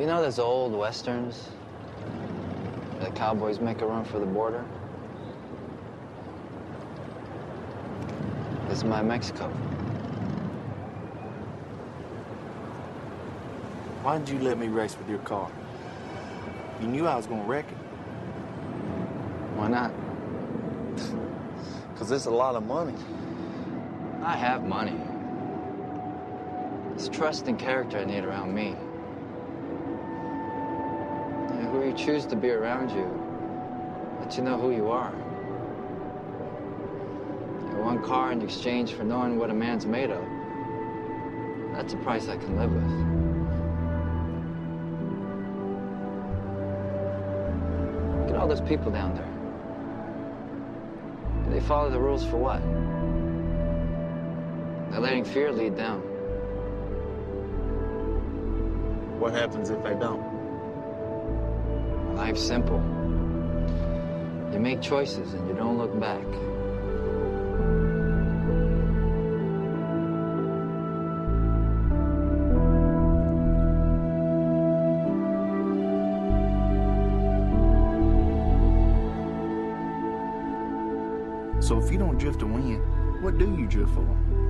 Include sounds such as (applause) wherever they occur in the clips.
You know those old westerns? The cowboys make a run for the border? This is my Mexico. Why didn't you let me race with your car? You knew I was gonna wreck it. Why not? Cause it's a lot of money. I have money. It's trust and character I need around me. Choose to be around you lets you know who you are. And one car in exchange for knowing what a man's made of. That's a price I can live with. Look at all those people down there. Do they follow the rules for what? They're letting fear lead them. What happens if they don't? Simple. You make choices and you don't look back. So if you don't drift to win, what do you drift for?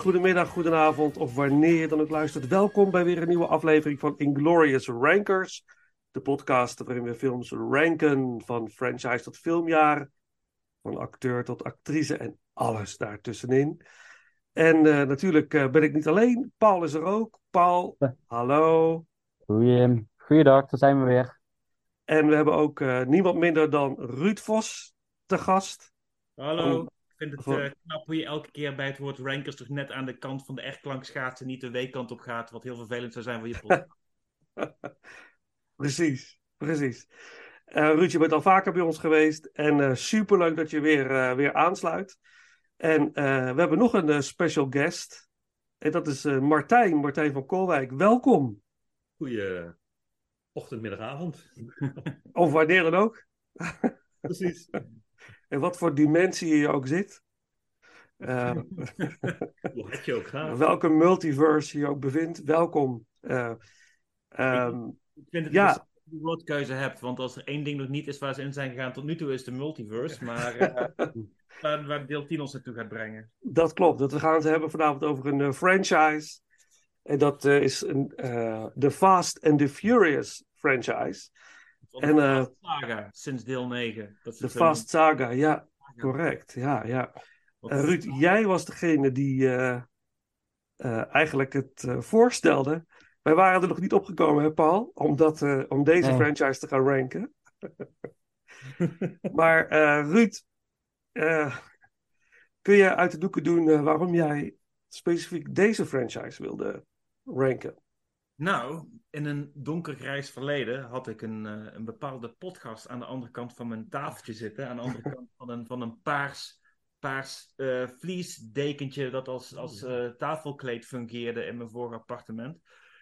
Goedemiddag, goedenavond of wanneer je dan ook luistert. Welkom bij weer een nieuwe aflevering van Inglorious Rankers. De podcast waarin we films ranken van franchise tot filmjaar. Van acteur tot actrice en alles daartussenin. En eh, natuurlijk eh, ben ik niet alleen. Paul is er ook. Paul, hallo. Goeie, goeiedag, daar zijn we weer. En we hebben ook eh, niemand minder dan Ruud Vos te gast. Hallo. Ik vind het Voor- eh, knap hoe je elke keer bij het woord rankers toch net aan de kant van de echtklank schaatsen, niet de W-kant op gaat, wat heel vervelend zou zijn voor je (laughs) podcast. Precies, precies. Eh Ruud, je bent al vaker bij ons geweest en eh superleuk dat je weer, eh, weer aansluit. En eh, we hebben nog een special guest. En dat is eh, Martijn, Martijn van Koolwijk. Welkom. Goeie, ochtend, middag, avond. Of wanneer dan ook. Precies. (laughs) En wat voor dimensie je ook zit. Eh, (laughs) Hoe hard je ook gaat. welke multiverse je ook bevindt, welkom. Eh, ehm, Ik vind het Ja. dat je woordkeuze hebt, want als er één ding nog niet is waar ze in zijn gegaan tot nu toe is de multiverse, maar eh, (laughs) waar, waar deel 10 ons naartoe gaat brengen. dat klopt. Dat we gaan het hebben vanavond over een franchise. En dat is een, de Fast and the Furious franchise. En, de eh, Fast Saga, sinds deel 9. Dat is De Fast Saga, ja, correct. Ja, ja. Eh, Ruud, jij was degene die eh, eh, eigenlijk het eh, voorstelde. Wij waren er nog niet opgekomen, hè, Paul? Om, dat, eh, om deze Nee. franchise te gaan ranken. (laughs) maar eh, Ruud, eh, kun je uit de doeken doen waarom jij specifiek deze franchise wilde ranken? Nou, in een donkergrijs verleden had ik een, eh, een bepaalde podcast aan de andere kant van mijn tafeltje zitten. Aan de andere (laughs) kant van een, van een paars, paars eh vliesdekentje dat als, als eh, tafelkleed fungeerde in mijn vorige appartement.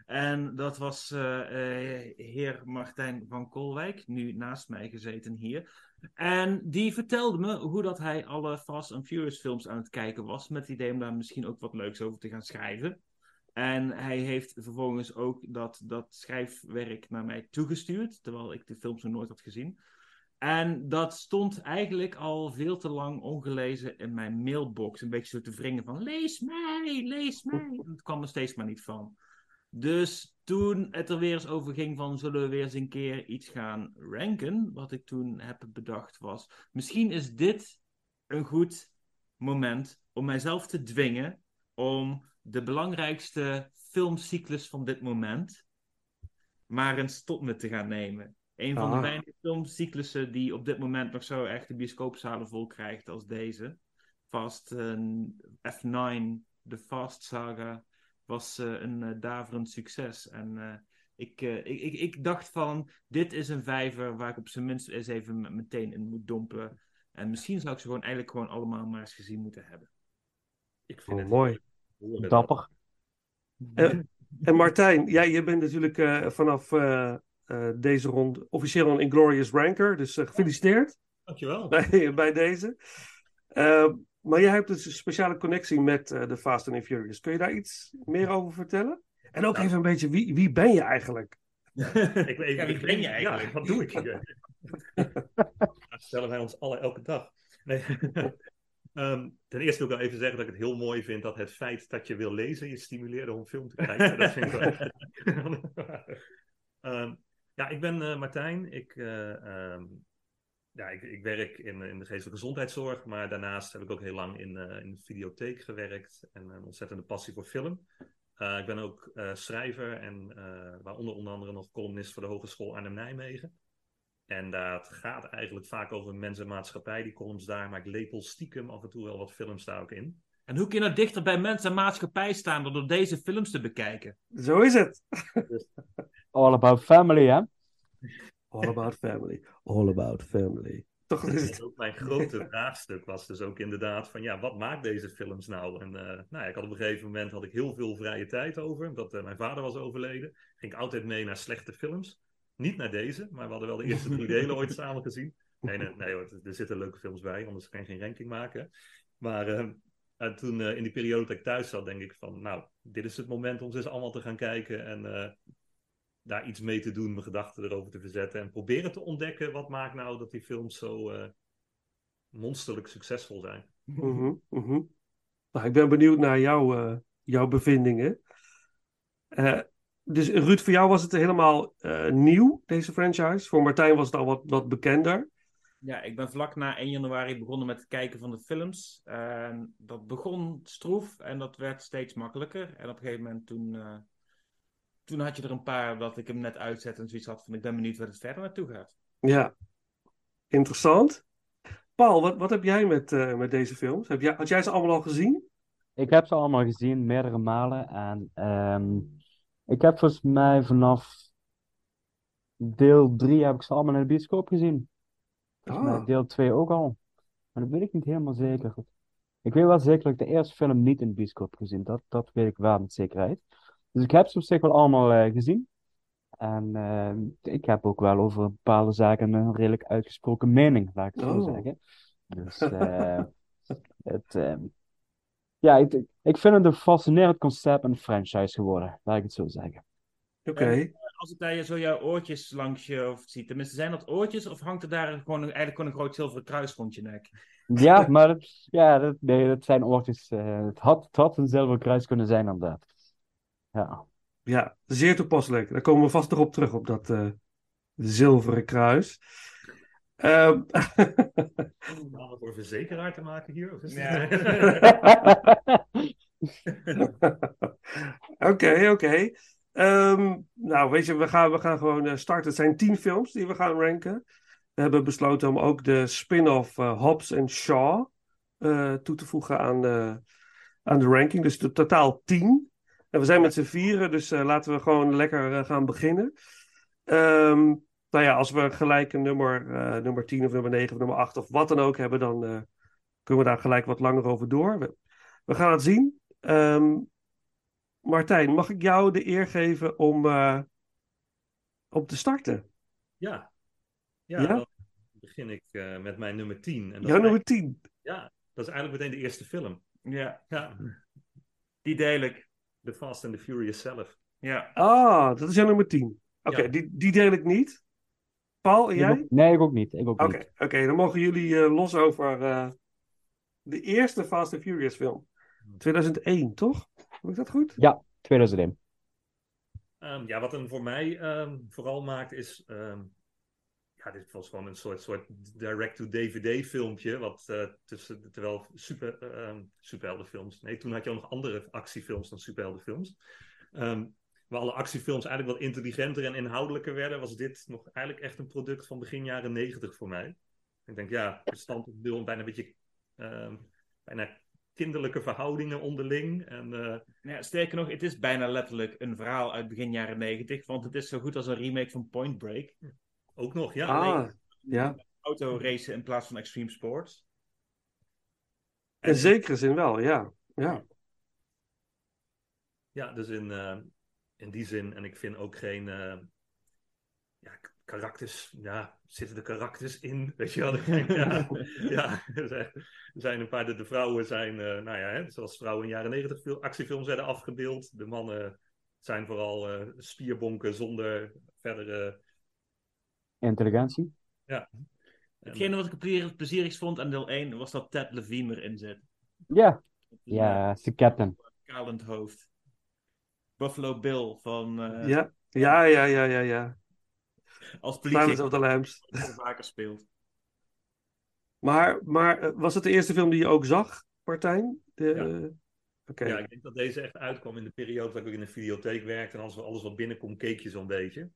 En dat was heer Martijn van Kolwijk, nu naast mij gezeten hier. En die vertelde me hoe dat hij alle Fast and Furious films aan het kijken was. Met het idee om daar misschien ook wat leuks over te gaan schrijven. En hij heeft vervolgens ook dat, dat schrijfwerk naar mij toegestuurd, terwijl ik de films nog nooit had gezien. En dat stond eigenlijk al veel te lang ongelezen in mijn mailbox. Een beetje zo te wringen van, lees mij, lees mij. Het kwam er steeds maar niet van. Dus toen het er weer eens over ging van, zullen we weer eens een keer iets gaan ranken? Wat ik toen heb bedacht was, misschien is dit een goed moment om mijzelf te dwingen om de belangrijkste filmcyclus van dit moment maar eens tot me te gaan nemen. Een van de weinige filmcyclussen die op dit moment nog zo echt de bioscoopzalen vol krijgt als deze. Fast eh, F9, de Fast Saga, was eh, een eh, daverend succes. En eh, ik, ik, ik, ik dacht van, dit is een vijver waar ik op zijn minst eens even met meteen in moet dompelen. En misschien zou ik ze gewoon eigenlijk gewoon allemaal maar eens gezien moeten hebben. Ik vind Oh, het mooi. Dapper. Eh, en Martijn, jij je bent natuurlijk eh, vanaf eh, eh, deze ronde officieel een Inglorious Ranker. Dus gefeliciteerd Dankjewel. (laughs) bij, bij deze. Maar jij hebt dus een speciale connectie met eh, de Fast and Furious. Kun je daar iets meer over vertellen? En ook even een beetje, wie, wie ben je eigenlijk? (laughs) Ik, Ja, wie ben je eigenlijk? Ja, wat doe ik hier? (laughs) Dat stellen wij ons alle elke dag. Nee. Ehm, ten eerste wil ik wel even zeggen dat ik het heel mooi vind dat het feit dat je wil lezen je stimuleert om film te kijken. Dat vind ik wel. (laughs) (laughs) Ehm, ja, ik ben eh, Martijn. Ik, eh, ehm, ja, ik, ik werk in, in de geestelijke gezondheidszorg, maar daarnaast heb ik ook heel lang in, eh, in de videotheek gewerkt en een ontzettende passie voor film. Eh, ik ben ook eh, schrijver en eh, waaronder onder andere nog columnist voor de Hogeschool Arnhem-Nijmegen. En dat gaat eigenlijk vaak over mens en maatschappij, die columns daar, maar ik lepel stiekem af en toe wel wat films daar ook in. En hoe kun je nou dichter bij mensen en maatschappij staan door door deze films te bekijken? Zo is het. All about family, hè? All about family. All about family. Toch is het. En ook mijn grote (laughs) vraagstuk was dus ook inderdaad van ja, wat maakt deze films nou? En eh, nou ja, ik had op een gegeven moment had ik heel veel vrije tijd over, omdat eh, mijn vader was overleden. Ging ik altijd mee naar slechte films. Niet naar deze, maar we hadden wel de eerste drie delen ooit (laughs) samen gezien. Nee, nee, nee hoor, er zitten leuke films bij, anders kan je geen ranking maken. Maar eh, en toen eh, in die periode dat ik thuis zat, denk ik van nou, dit is het moment om ze eens allemaal te gaan kijken en eh, daar iets mee te doen, mijn gedachten erover te verzetten en proberen te ontdekken wat maakt nou dat die films zo eh, monsterlijk succesvol zijn. Mhm, mhm. Nou, ik ben benieuwd naar jouw, eh, jouw bevindingen. Dus Ruud, voor jou was het helemaal eh, nieuw, deze franchise. Voor Martijn was het al wat, wat bekender. Ja, ik ben vlak na 1 januari begonnen met het kijken van de films. En dat begon stroef en dat werd steeds makkelijker. En op een gegeven moment toen, eh, toen had je er een paar dat ik hem net uitzet en zoiets had van ik ben benieuwd waar het verder naartoe gaat. Ja, interessant. Paul, wat, wat heb jij met, eh, met deze films? Heb jij, had jij ze allemaal al gezien? Ik heb ze allemaal gezien, meerdere malen. En ehm, ik heb volgens mij vanaf deel 3 heb ik ze allemaal in de bioscoop gezien. Volgens mij Ah. deel 2 ook al. Maar dat weet ik niet helemaal zeker. Ik weet wel zeker dat ik de eerste film niet in de bioscoop heb gezien. Dat, dat weet ik wel met zekerheid. Dus ik heb ze op zich wel allemaal eh, gezien. En eh, ik heb ook wel over bepaalde zaken een redelijk uitgesproken mening, laat ik het zo Oh. zeggen. Dus eh, (laughs) het, ehm, ja, ik, ik vind het een fascinerend concept en franchise geworden, laat ik het zo zeggen. Oké. Als ik daar je- zo jouw oortjes langs je hoofd zie, tenminste, zijn dat oortjes of hangt er daar gewoon een, eigenlijk gewoon een groot zilveren kruis rond je nek? Ja, maar dat, ja, dat, nee, dat zijn oortjes. eh, het, had, het had een zilveren kruis kunnen zijn, inderdaad. Ja. Ja, zeer toepasselijk. Daar komen we vast nog op terug, op dat eh, zilveren kruis. Ehm, Gaan we voor verzekeraar te maken hier? Of is Ja. (laughs) Oké, oké. Ehm, nou, weet je, we gaan, we gaan gewoon eh, starten. Het zijn tien films die we gaan ranken. We hebben besloten om ook de spin-off eh, Hobbs en Shaw eh, toe te voegen aan de, aan de ranking. Dus to- totaal tien. En we zijn met z'n vieren, dus eh, laten we gewoon lekker gaan beginnen. Ehm, nou ja, als we gelijk een nummer, eh, nummer 10 of nummer 9 of nummer 8 of wat dan ook hebben, dan eh, kunnen we daar gelijk wat langer over door. We, we gaan het zien. Ehm, Martijn, mag ik jou de eer geven om, om te starten? Ja. Ja, Ja? dan begin ik met mijn nummer 10. En dat Jouw is nummer 10. Ja, dat is eigenlijk meteen de eerste film. Ja, Ja, die deel ik. The Fast and the Furious zelf. Ja. Ah, dat is jouw nummer 10. Oké, Ja. die, die deel ik niet. Paul, en Ik jij? ook- nee, ik ook niet. Ik ook Oké, niet. oké, dan mogen jullie eh, los over eh, de eerste Fast and Furious film. 2001, toch? Heb ik dat goed? Ja, 2001. Ehm, ja, wat hem voor mij ehm, vooral maakt is. ehm, ja, dit was gewoon een soort, soort direct-to-DVD filmpje. Wat eh, tussen, terwijl super, ehm superheldenfilms. Nee, toen had je ook nog andere actiefilms dan superheldenfilms. Ehm waar alle actiefilms eigenlijk wat intelligenter en inhoudelijker werden, was dit nog eigenlijk echt een product van begin jaren negentig voor mij. Ik denk, ja, bestanddeel bijna een beetje ehm, bijna kinderlijke verhoudingen onderling. En eh, Ja, sterker nog, het is bijna letterlijk een verhaal uit begin jaren negentig, want het is zo goed als een remake van Point Break. ook nog, ja, ah, nee, ja. Autoracen in plaats van extreme sports. In zekere zin wel, ja. ja. Ja, dus in, eh, in die zin, en ik vind ook geen eh, ja, karakters, ja, zitten de karakters in, (laughs) weet je wel? Ik denk, ja, (laughs) ja er, zijn, er zijn een paar, de, de vrouwen zijn, eh, nou ja, hè, zoals vrouwen in jaren negentig veel actiefilms werden afgebeeld. De mannen zijn vooral eh, spierbonken zonder verdere... Intelligentie. Ja. En, Hetgene wat ik het plezier- plezierigst vond aan deel 1 was dat Ted Levine erin zit. Ja. Ja, is de captain. Kalend hoofd. Buffalo Bill van eh, Ja, ja, ja, ja, ja. ja. als politie of the Lambs. vaker speelt. Maar, maar eh, was het de eerste film die je ook zag, Martijn? De, Ja. eh, Oké. Ja, ik denk dat deze echt uitkwam in de periode dat ik ook in een videotheek werkte. En als alles wat binnenkomt, keek je zo'n beetje.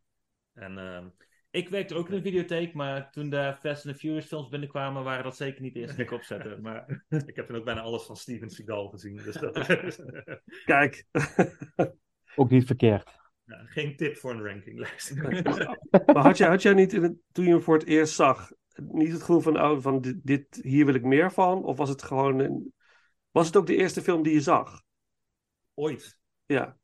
En ehm, Ik werkte ook in een videotheek, maar toen de Fast and the Furious films binnenkwamen, waren dat zeker niet de eerste die ik opzette. (laughs) Maar ik heb toen ook bijna alles van Steven Seagal gezien. Dus dat (laughs) Kijk. Ook niet verkeerd. ja, geen tip voor een rankinglijst. (laughs) maar had jij, had jij niet, in het- toen je hem voor het eerst zag, niet het gevoel van, oh, van dit, dit, hier wil ik meer van? Of was het gewoon, een, was het ook de eerste film die je zag? Ooit. Ja.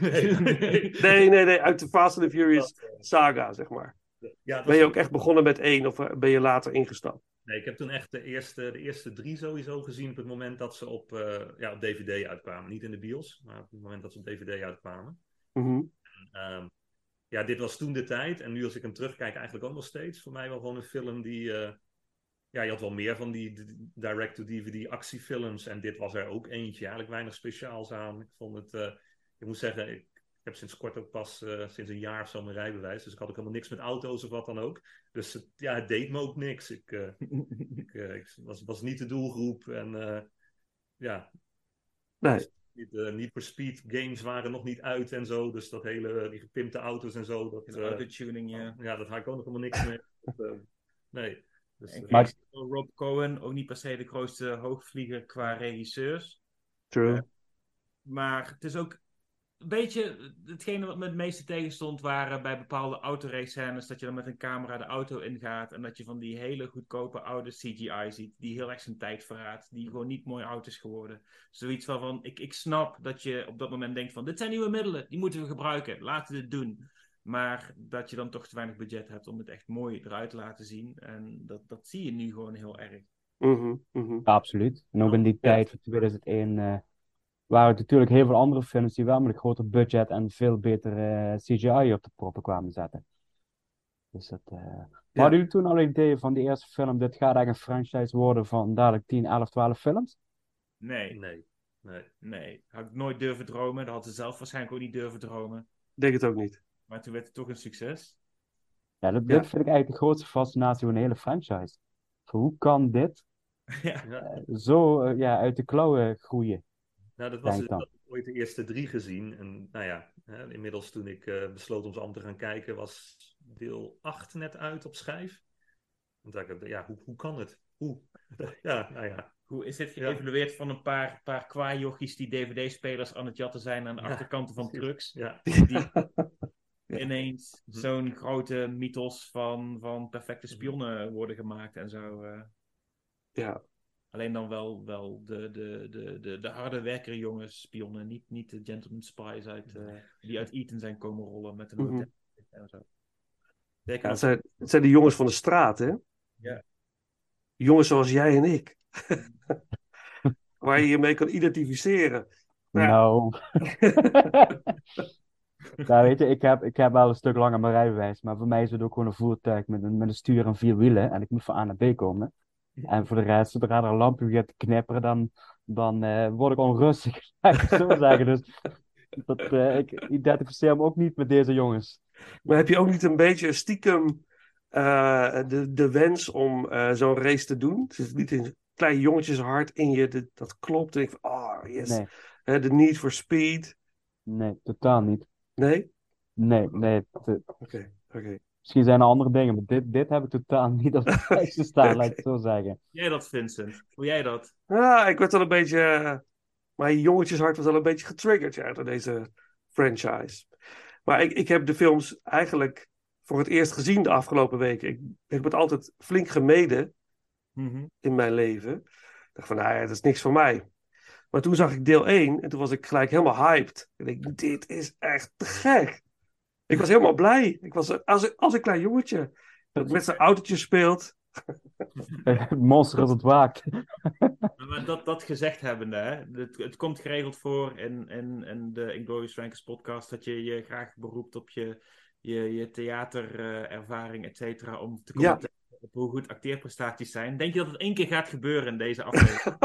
Nee, (laughs) nee. Nee, uit de Fast and the Furious saga, zeg maar. Ja, Ben je ook echt begonnen met één of eh, ben je later ingestapt? Nee, ik heb toen echt de eerste, de eerste drie sowieso gezien op het moment dat ze op, eh, ja, op DVD uitkwamen. Niet in de bios, maar op het moment dat ze op DVD uitkwamen. Mhm. Ehm, ja, dit was toen de tijd. En nu als ik hem terugkijk, eigenlijk ook nog steeds. Voor mij wel gewoon een film die... eh, ja, je had wel meer van die direct-to-DVD actiefilms. En dit was er ook eentje. Eigenlijk weinig speciaals aan. Ik vond het... eh, ik moet zeggen, ik, ik heb sinds kort ook pas... eh, sinds een jaar of zo mijn rijbewijs. Dus ik had ook helemaal niks met auto's of wat dan ook. Dus het, ja, het deed me ook niks. Ik, eh, (laughs) ik, eh, ik was, was niet de doelgroep. En eh, ja, Nee. niet, eh, Need for Speed games waren nog niet uit en zo. Dus dat hele, die gepimpte auto's en zo. Dat, de autotuning, ja. ja, dat had ik ook nog helemaal niks mee. (laughs) Dat, nee. Dus, Maar- Rob Cohen, ook niet per se de grootste hoogvlieger qua regisseurs. True. Maar het is ook een beetje hetgene wat me het meeste tegenstond waren bij bepaalde autorace scènes dat je dan met een camera de auto ingaat en dat je van die hele goedkope oude CGI ziet die heel erg zijn tijd verraadt, die gewoon niet mooi oud is geworden. Zoiets van, van ik, ik snap dat je op dat moment denkt van dit zijn nieuwe middelen, die moeten we gebruiken, laten we dit doen. Maar dat je dan toch te weinig budget hebt om het echt mooi eruit te laten zien. En dat, dat zie je nu gewoon heel erg. Mhm, mhm. Ja, absoluut. En ook in die tijd van 2001 eh, waren natuurlijk heel veel andere films die wel met een groter budget en veel beter eh, CGI op de proppen kwamen zetten. Dus dat, eh, Maar hadden jullie toen al een idee van die eerste film, dit gaat eigenlijk een franchise worden van dadelijk 10, 11, 12 films? Nee, Nee. Nee. nee. Had ik nooit durven dromen. Dat had ze zelf waarschijnlijk ook niet durven dromen. Ik denk het ook niet. Maar toen werd het toch een succes. Ja, dat, Ja. vind ik eigenlijk de grootste fascinatie van de hele franchise. Hoe kan dit (laughs) ja. Ja. zo eh, ja, uit de klauwen groeien? Nou, dat was dus, had ooit de eerste drie gezien. En nou ja, hè, inmiddels toen ik eh, besloot om ze allemaal te gaan kijken, was deel 8 net uit op schijf. Dacht ik, ja, hoe, hoe kan het? Hoe? (laughs) Ja, nou ja. Hoe is dit Ja. geëvalueerd van een paar, paar kwaaijochies die dvd-spelers aan het jatten zijn aan de Ja, achterkanten van trucks? Ja, Die (laughs) (laughs) ineens zo'n grote mythos van, van perfecte spionnen worden gemaakt en zo. eh. Ja, Alleen dan wel, wel de, de, de, de, de harde werkerjongens spionnen, niet, niet de gentleman spies uit, eh, die uit Eton zijn komen rollen met een Mhm. hotel en zo. Zeker Ja, het, zijn, het zijn de jongens van de straat, hè? Ja. Jongens zoals jij en ik. (laughs) Waar je je mee kan identificeren. Ja. Nou. (laughs) Ja, weet je, ik heb, ik heb wel een stuk langer mijn rijbewijs, maar voor mij is het ook gewoon een voertuig met een, met een stuur en vier wielen en ik moet van A naar B komen. En voor de rest, zodra er een lampje begint te knipperen, dan, dan eh, word ik onrustig, (laughs) laat ik zo zeggen. Dus dat, eh, ik identificeer me ook niet met deze jongens. Maar heb je ook niet een beetje stiekem eh, de, de wens om zo'n race te doen? Zit het niet in een klein jongetjeshart in je, dat, dat klopt? En ik van, oh yes, Nee, de need for speed. nee, totaal niet. Nee? Nee, nee. Oké, oké. Misschien zijn er andere dingen, maar dit, dit heb ik totaal (laughs) niet op de lijst staan, laat ik het zo zeggen. (laughs) Jij dat, Vincent? Hoe jij dat? Ah, ik werd wel een beetje. eh, mijn jongetjeshart was wel een beetje getriggerd ja, door deze franchise. Maar ik, ik heb de films eigenlijk voor het eerst gezien de afgelopen weken. Ik, ik heb het altijd flink gemeden in mijn leven. Ik dacht van, nou ja, dat is niks voor mij. Maar toen zag ik deel 1 en toen was ik gelijk helemaal hyped. En ik dit is echt te gek. Ik was helemaal blij. Ik was als, als een klein jongetje dat met zijn autootje speelt. (laughs) Monster als het waakt. (laughs) Maar dat, dat gezegd hebbende, hè, het, het komt geregeld voor in, in, in de Inglorious Rankers podcast dat je je graag beroept op je, je, je theaterervaring, et cetera, om te Ja. commenteren op hoe goed acteerprestaties zijn. Denk je dat het één keer gaat gebeuren in deze aflevering?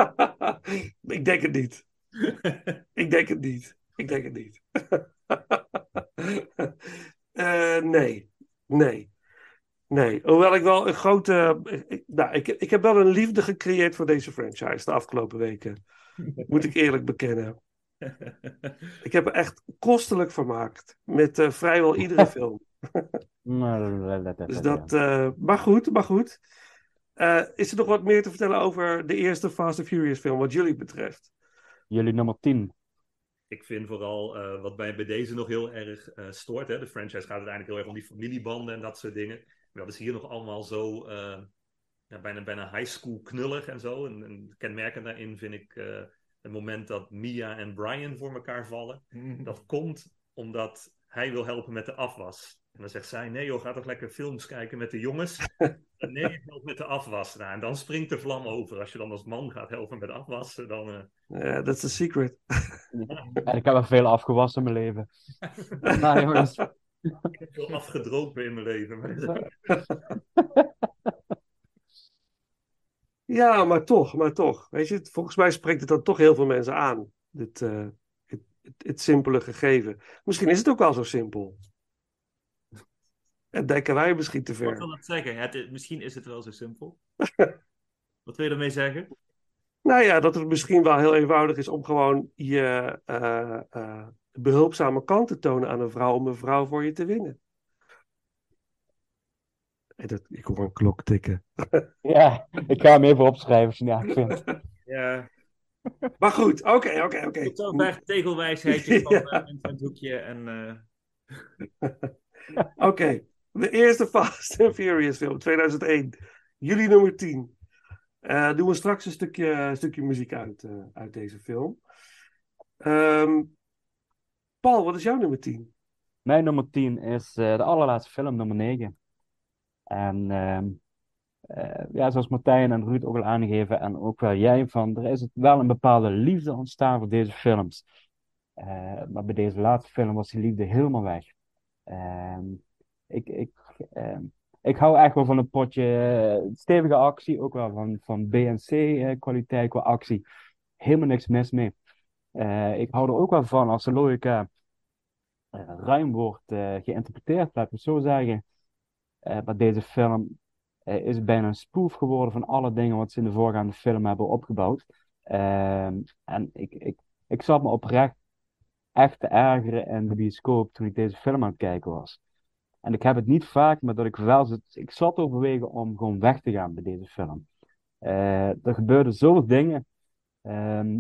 (laughs) ik denk het niet. Ik denk het niet. Ik denk het niet. (laughs) Eh, nee. Nee. Nee. Hoewel ik wel een grote. ik- nou, ik, ik heb wel een liefde gecreëerd voor deze franchise de afgelopen weken. (laughs) Moet ik eerlijk bekennen. Ik heb er echt kostelijk vermaakt. Met eh, vrijwel iedere (laughs) film. Dus dat, eh, maar goed, maar goed. Is er nog wat meer te vertellen over de eerste Fast and Furious film, wat jullie betreft? Jullie nummer 10. Ik vind vooral eh, wat bij, bij deze nog heel erg eh, stoort. Hè? De franchise gaat uiteindelijk heel erg om die familiebanden en dat soort dingen. Maar dat is hier nog allemaal zo eh, ja, bijna, bijna high school knullig en zo. En, en kenmerkend daarin vind ik het moment dat Mia en Brian voor elkaar vallen. Dat komt omdat hij wil helpen met de afwas. En dan zegt zij, nee joh, ga toch lekker films kijken met de jongens. (laughs) En nee, ik help met de afwas. Nou, en dan springt de vlam over. Als je dan als man gaat helpen met afwassen, dan... eh, Ja, is een secret. En ik heb er veel afgewassen in mijn leven. (laughs) nou jongens, Ik heb veel afgedropen in mijn leven. (laughs) Maar... Ja, maar toch, maar toch. Weet je, volgens mij spreekt het dan toch heel veel mensen aan. Dit, eh, het, het, het simpele gegeven. Misschien is het ook wel zo simpel. En denken wij misschien te Wat ver. wil dat zeggen? Het, is- misschien is het wel zo simpel. (laughs) Wat wil je ermee zeggen? Nou ja, dat het misschien wel heel eenvoudig is om gewoon je eh, eh, behulpzame kant te tonen aan een vrouw om een vrouw voor je te winnen. En dat, ik hoor een klok tikken. (laughs) ja, ik ga hem even opschrijven als je het vindt. (laughs) Ja, Maar goed, oké, oké, oké. tot zover tegelwijsheidje van Ja. eh, in het hoekje. En, eh, Oké, de eerste (laughs) Fast and Furious film, 2001. Juli nummer 10. Eh, doen we straks een stukje, stukje muziek uit, eh, uit deze film. Ehm, Paul, wat is jouw nummer 10? Mijn nummer 10 is eh, de allerlaatste film, nummer 9. En ehm, eh, ja, zoals Martijn en Ruud ook al aangeven, en ook wel jij, van, er is wel een bepaalde liefde ontstaan voor deze films. Maar bij deze laatste film was die liefde helemaal weg. Ehm, ik, ik, ehm, ik hou echt wel van een potje eh, stevige actie, ook wel van, van BNC-kwaliteit qua actie. Helemaal niks mis mee. Eh, ik hou er ook wel van als de logica eh, ruim wordt eh, geïnterpreteerd, ik het zo zeggen. Eh, maar deze film eh, is bijna een spoof geworden van alle dingen wat ze in de voorgaande film hebben opgebouwd. Ehm, en ik, ik, ik zat me oprecht echt te ergeren in de bioscoop toen ik deze film aan het kijken was. En ik heb het niet vaak, maar dat ik wel zit. Ik zat overwegen om gewoon weg te gaan bij deze film. Eh, er gebeurden zoveel dingen ehm,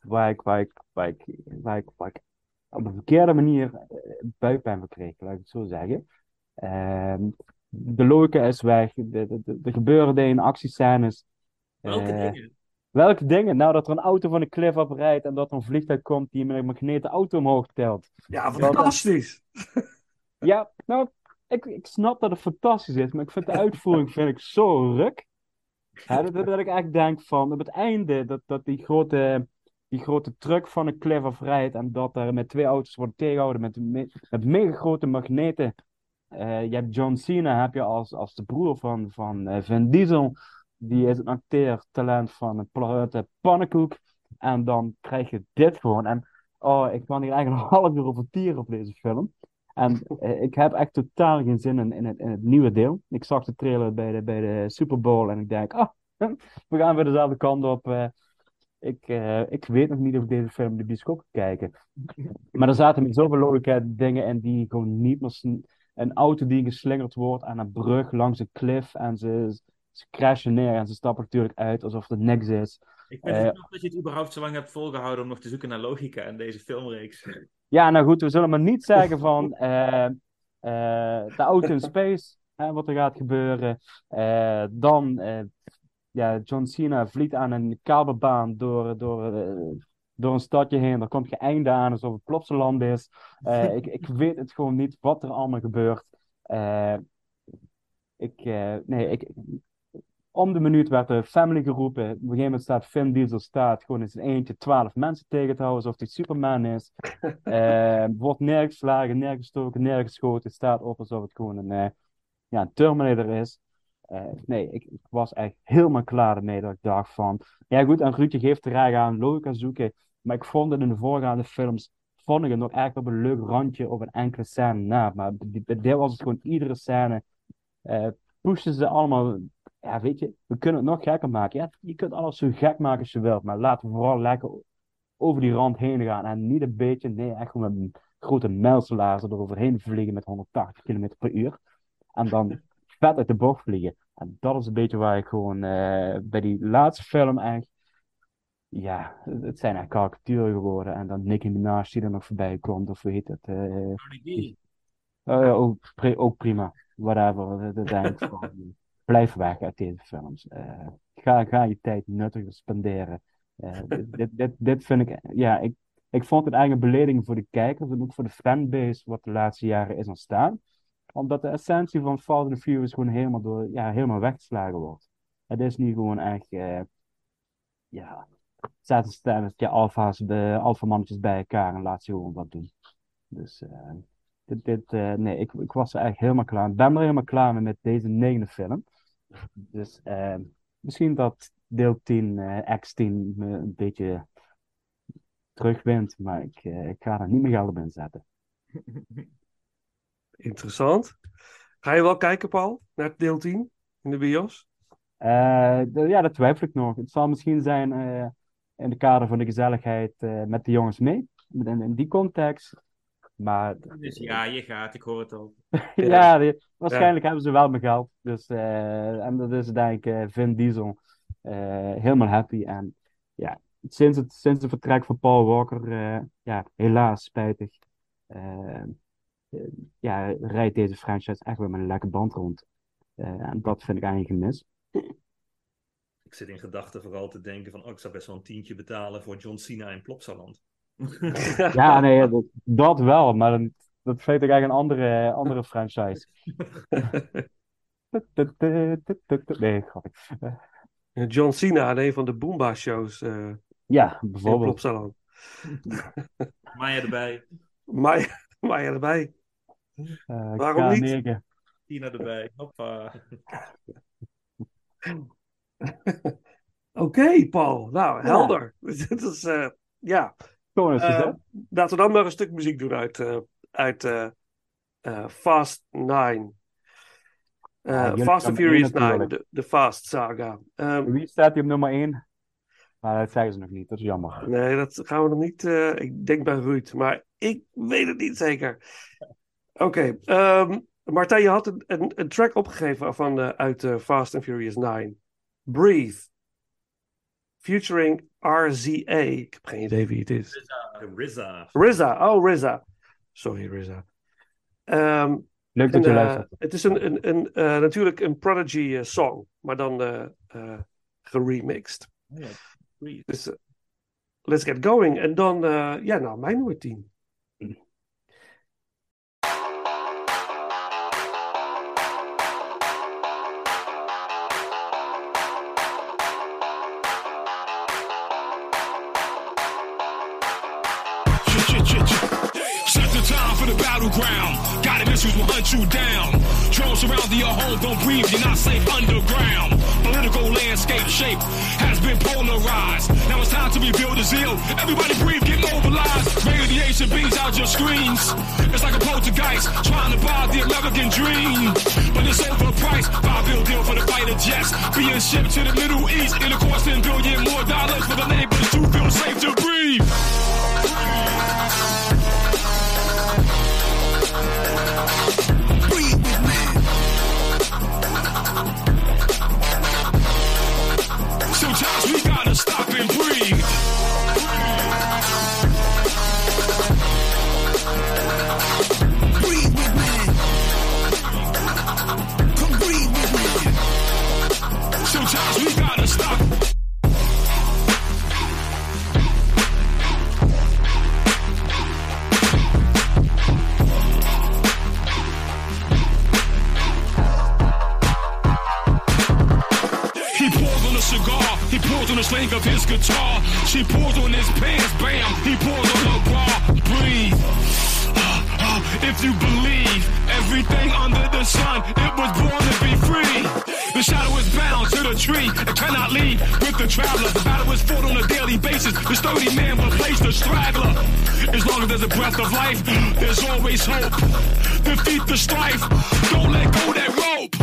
waar, ik, waar, ik, waar, ik, waar, ik, waar ik op een verkeerde manier eh, buikpijn van kreeg, laat ik het zo zeggen. Ehm, de logica is weg, de- de- de- er gebeuren dingen, actiescènes. Welke Eh, dingen? Welke dingen? Nou, dat er een auto van de cliff afrijdt en dat er een vliegtuig komt die met een magneten auto omhoog telt. Ja, Dat- fantastisch. Ja, nou, ik, ik snap dat het fantastisch is, maar ik vind de uitvoering vind ik zo ruk. Dat, dat ik echt denk van, op het einde, dat, dat die grote, die grote truck van een cliff afrijdt en dat er met twee auto's worden tegengehouden met, me- met mega grote magneten. Eh, je hebt John Cena heb je als, als de broer van, van eh, Vin Diesel. Die is een acteertalent van een platte pannenkoek. En dan krijg je dit gewoon. En oh, ik kan hier eigenlijk een half uur over tieren op deze film. En eh, ik heb echt totaal geen zin in, in, het, in het nieuwe deel. Ik zag de trailer bij de, bij de Super Bowl en ik denk, ah, we gaan weer dezelfde kant op. eh. ik, eh, ik weet nog niet of ik deze film in de bioscoop ga kijken. Maar er zaten met zoveel logica dingen in die gewoon niet meer... Een auto die geslingerd wordt aan een brug langs een cliff en ze, ze crashen neer en ze stappen natuurlijk uit alsof er niks is. Ik vind het knap dat je het überhaupt zo lang hebt volgehouden om nog te zoeken naar logica in deze filmreeks. Ja, nou goed, we zullen maar niet zeggen van (laughs) eh, eh, de auto in space, wat er gaat gebeuren. Eh, dan, ja, John Cena vliegt aan een kabelbaan door, door, door een stadje heen. Er komt geen einde aan, alsof het Plopsaland is. Ik, ik weet het gewoon niet wat er allemaal gebeurt. Ik, nee, ik, om de minuut werd de family geroepen. Op een gegeven moment staat Vin Diesel staat gewoon in zijn eentje twaalf mensen tegen te houden, alsof hij Superman is. (laughs) Eh, wordt nergens geslagen, nergens gestoken, nergens geschoten. Staat op alsof het gewoon een, eh, ja, een Terminator is. Eh, nee, ik, ik was echt helemaal klaar ermee dat ik dacht van... Ja goed, en Ruudje geeft raar aan logica zoeken. Maar ik vond het in de voorgaande films... Vond ik het nog echt op een leuk randje op een enkele scène na. Maar dit was het gewoon iedere scène... eh pushen ze allemaal... Ja, weet je, we kunnen het nog gekker maken. Ja, je kunt alles zo gek maken als je wilt. Maar laten we vooral lekker over die rand heen gaan. En niet een beetje, nee, echt gewoon met een grote mijlslazer eroverheen vliegen met 180 km per uur. En dan (laughs) vet uit de bocht vliegen. En dat is een beetje waar ik gewoon eh, bij die laatste film echt. Ja, het zijn echt karikaturen geworden. En dan Nicki Minaj die er nog voorbij komt, of hoe heet het? eh, B. Oh ja, ook, ook prima. Whatever. Dat- dat van, Blijf weg uit deze films. Eh, ga, ga je tijd nuttiger spenderen. Eh, (laughs) dit, dit, dit, vind ik, ja, ik, ik vond het eigenlijk een belediging voor de kijkers en ook voor de fanbase wat de laatste jaren is ontstaan. Omdat de essentie van Fast and Furious gewoon helemaal, door, ja, helemaal weggeslagen wordt. Het is nu gewoon echt, eh, ja, zet een stelletje alfa's, de alfamannetjes bij elkaar en laat ze gewoon wat doen. Dus dit, dit, nee, ik, ik was er echt helemaal klaar. Ik ben er helemaal klaar mee met deze negende film. Dus eh, misschien dat deel 10, eh, X10, me een beetje terugwint, maar ik, eh, ik ga er niet meer geld op inzetten. (laughs) Interessant. Ga je wel kijken, Paul, naar deel 10 in de bios? Eh, ja, dat twijfel ik nog. Het zal misschien zijn eh, in de kader van de gezelligheid met de jongens mee, in, in die context. Maar Dus ja, je gaat, ik hoor het al. (laughs) ja, die- waarschijnlijk hebben ze wel mijn geld. Dus, eh, en dat is denk ik eh, Vin Diesel eh, helemaal happy. En ja, sinds het, sinds het vertrek van Paul Walker, eh, ja, helaas spijtig, ja, rijdt deze franchise echt weer met een lekker band rond. Eh, en dat vind ik eigenlijk een mis. Ik zit in gedachten vooral te denken van, oh, ik zou best wel een tientje betalen voor John Cena in Plopsaland. (laughs) Ja, nee, dat, dat wel, maar dan, dat weet ik eigenlijk een andere, andere franchise. (laughs) Nee, grappig. John Cena aan een van de Boomba-shows eh Ja, in bijvoorbeeld. Plopsaland. (laughs) Maya erbij, Maya, Maya erbij. Eh, Waarom niet? K9. Tina erbij. Hoppa. Oké, Paul. Nou, helder. Dit is, eh, ja. Eh, laten we dan maar een stuk muziek doen uit, eh, uit eh, Fast 9. Eh, Ja, jullie Fast and Furious één 9, natuurlijk. de, de Fast saga. Ehm, Wie staat hier op nummer 1? Maar dat zeggen ze nog niet, dat is jammer. nee, dat gaan we nog niet. ik denk bij Ruud, maar ik weet het niet zeker. Oké, ehm, Martijn, je had een, een, een track opgegeven van, uit Fast and Furious 9. Breathe. Featuring RZA. Ik heb geen idee wie het is. RZA. RZA, oh RZA. Sorry RZA. Ehm, Leuk dat en, je eh, luistert. het is een, een, een, eh, natuurlijk een Prodigy eh, song, maar dan eh eh, geremixed. Oh ja. Dus let's get going. En dan, eh, ja, nou, mijn nummer 10. Missiles you down. Drones surrounding your home, don't breathe, you're not safe underground. Political landscape shape has been polarized. Now it's time to rebuild the zeal. Everybody breathe, get mobilized. Radiation beams out your screens. It's like a poltergeist trying to buy the American dream. But it's overpriced. Five bill deal for the fighter jets. Being shipped to the Middle East. It'll cost 10 billion more dollars for the neighbors to feel safe to. Breathe and breathe. Breathe with me. Come breathe with me. Sometimes we gotta stop. He pulls on a cigar, he pulls on the string of his guitar. She pulls on his pants, bam, he pulls on her bra. Breathe. Uh, uh, if you believe everything under the sun, it was born to be free. The shadow is bound to the tree and cannot leave with the traveler. The battle is fought on a daily basis. The sturdy man will place the straggler. As long as there's a breath of life, there's always hope. Defeat the strife. Don't let go that rope.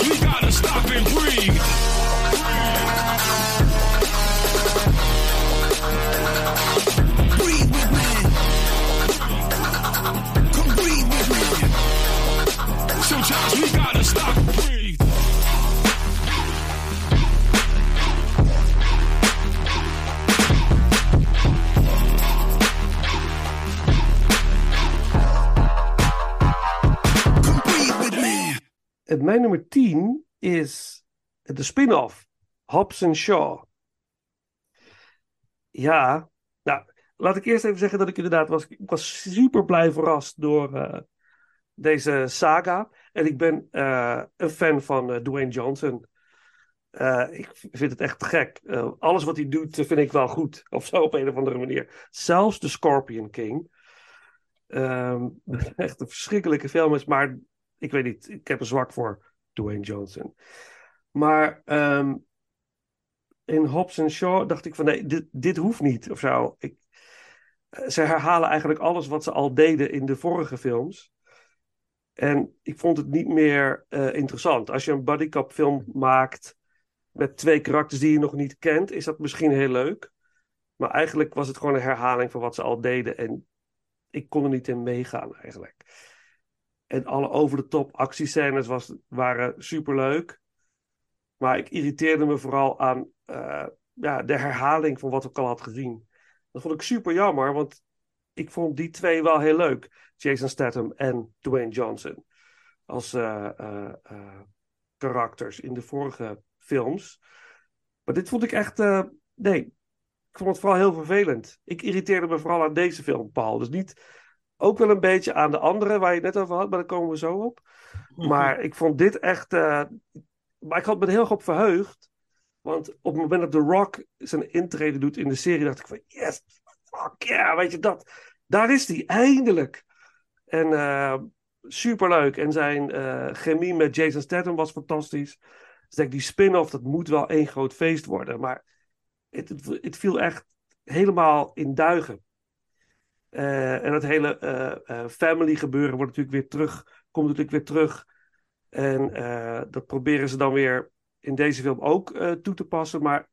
We gotta stop and breathe. Breathe with me. Come breathe with me. Sometimes we gotta stop mijn nummer 10 is de spin-off. Hobbs Shaw. Ja, nou, laat ik eerst even zeggen dat ik inderdaad was, ik was super blij verrast door eh, deze saga. En ik ben eh, een fan van eh, Dwayne Johnson. Ik vind het echt gek. Alles wat hij doet vind ik wel goed. Of zo op een of andere manier. Zelfs de Scorpion King. Ehm, (laughs) echt een verschrikkelijke film is. Maar ik weet niet. Ik heb een zwak voor Dwayne Johnson. Maar ehm, in Hobbs and Shaw dacht ik van nee, dit, dit hoeft niet of zo. Ik, eh, ze herhalen eigenlijk alles wat ze al deden in de vorige films. En ik vond het niet meer eh, interessant. Als je een bodycop film maakt met twee karakters die je nog niet kent, is dat misschien heel leuk. Maar eigenlijk was het gewoon een herhaling van wat ze al deden. En ik kon er niet in meegaan eigenlijk. En alle over-de-top actiescènes was, waren superleuk. Maar ik irriteerde me vooral aan eh, ja, de herhaling van wat ik al had gezien. Dat vond ik super jammer, want ik vond die twee wel heel leuk. Jason Statham en Dwayne Johnson. als eh, eh, karakters in de vorige films. Maar dit vond ik echt. nee, ik vond het vooral heel vervelend. Ik irriteerde me vooral aan deze film, Paul. Dus niet. Ook wel een beetje aan de andere waar je het net over had, maar daar komen we zo op. Maar ik vond dit echt. eh, maar ik had me er heel erg op verheugd. Want op het moment dat The Rock zijn intrede doet in de serie, dacht ik van yes, fuck yeah, weet je dat. Daar is hij, eindelijk. En eh, superleuk. En zijn eh, chemie met Jason Statham was fantastisch. Dus denk, die spin-off, dat moet wel één groot feest worden. Maar het, het, het viel echt helemaal in duigen. Eh, en het hele eh, eh, family gebeuren wordt natuurlijk weer terug, komt natuurlijk weer terug. En eh, dat proberen ze dan weer in deze film ook eh, toe te passen. Maar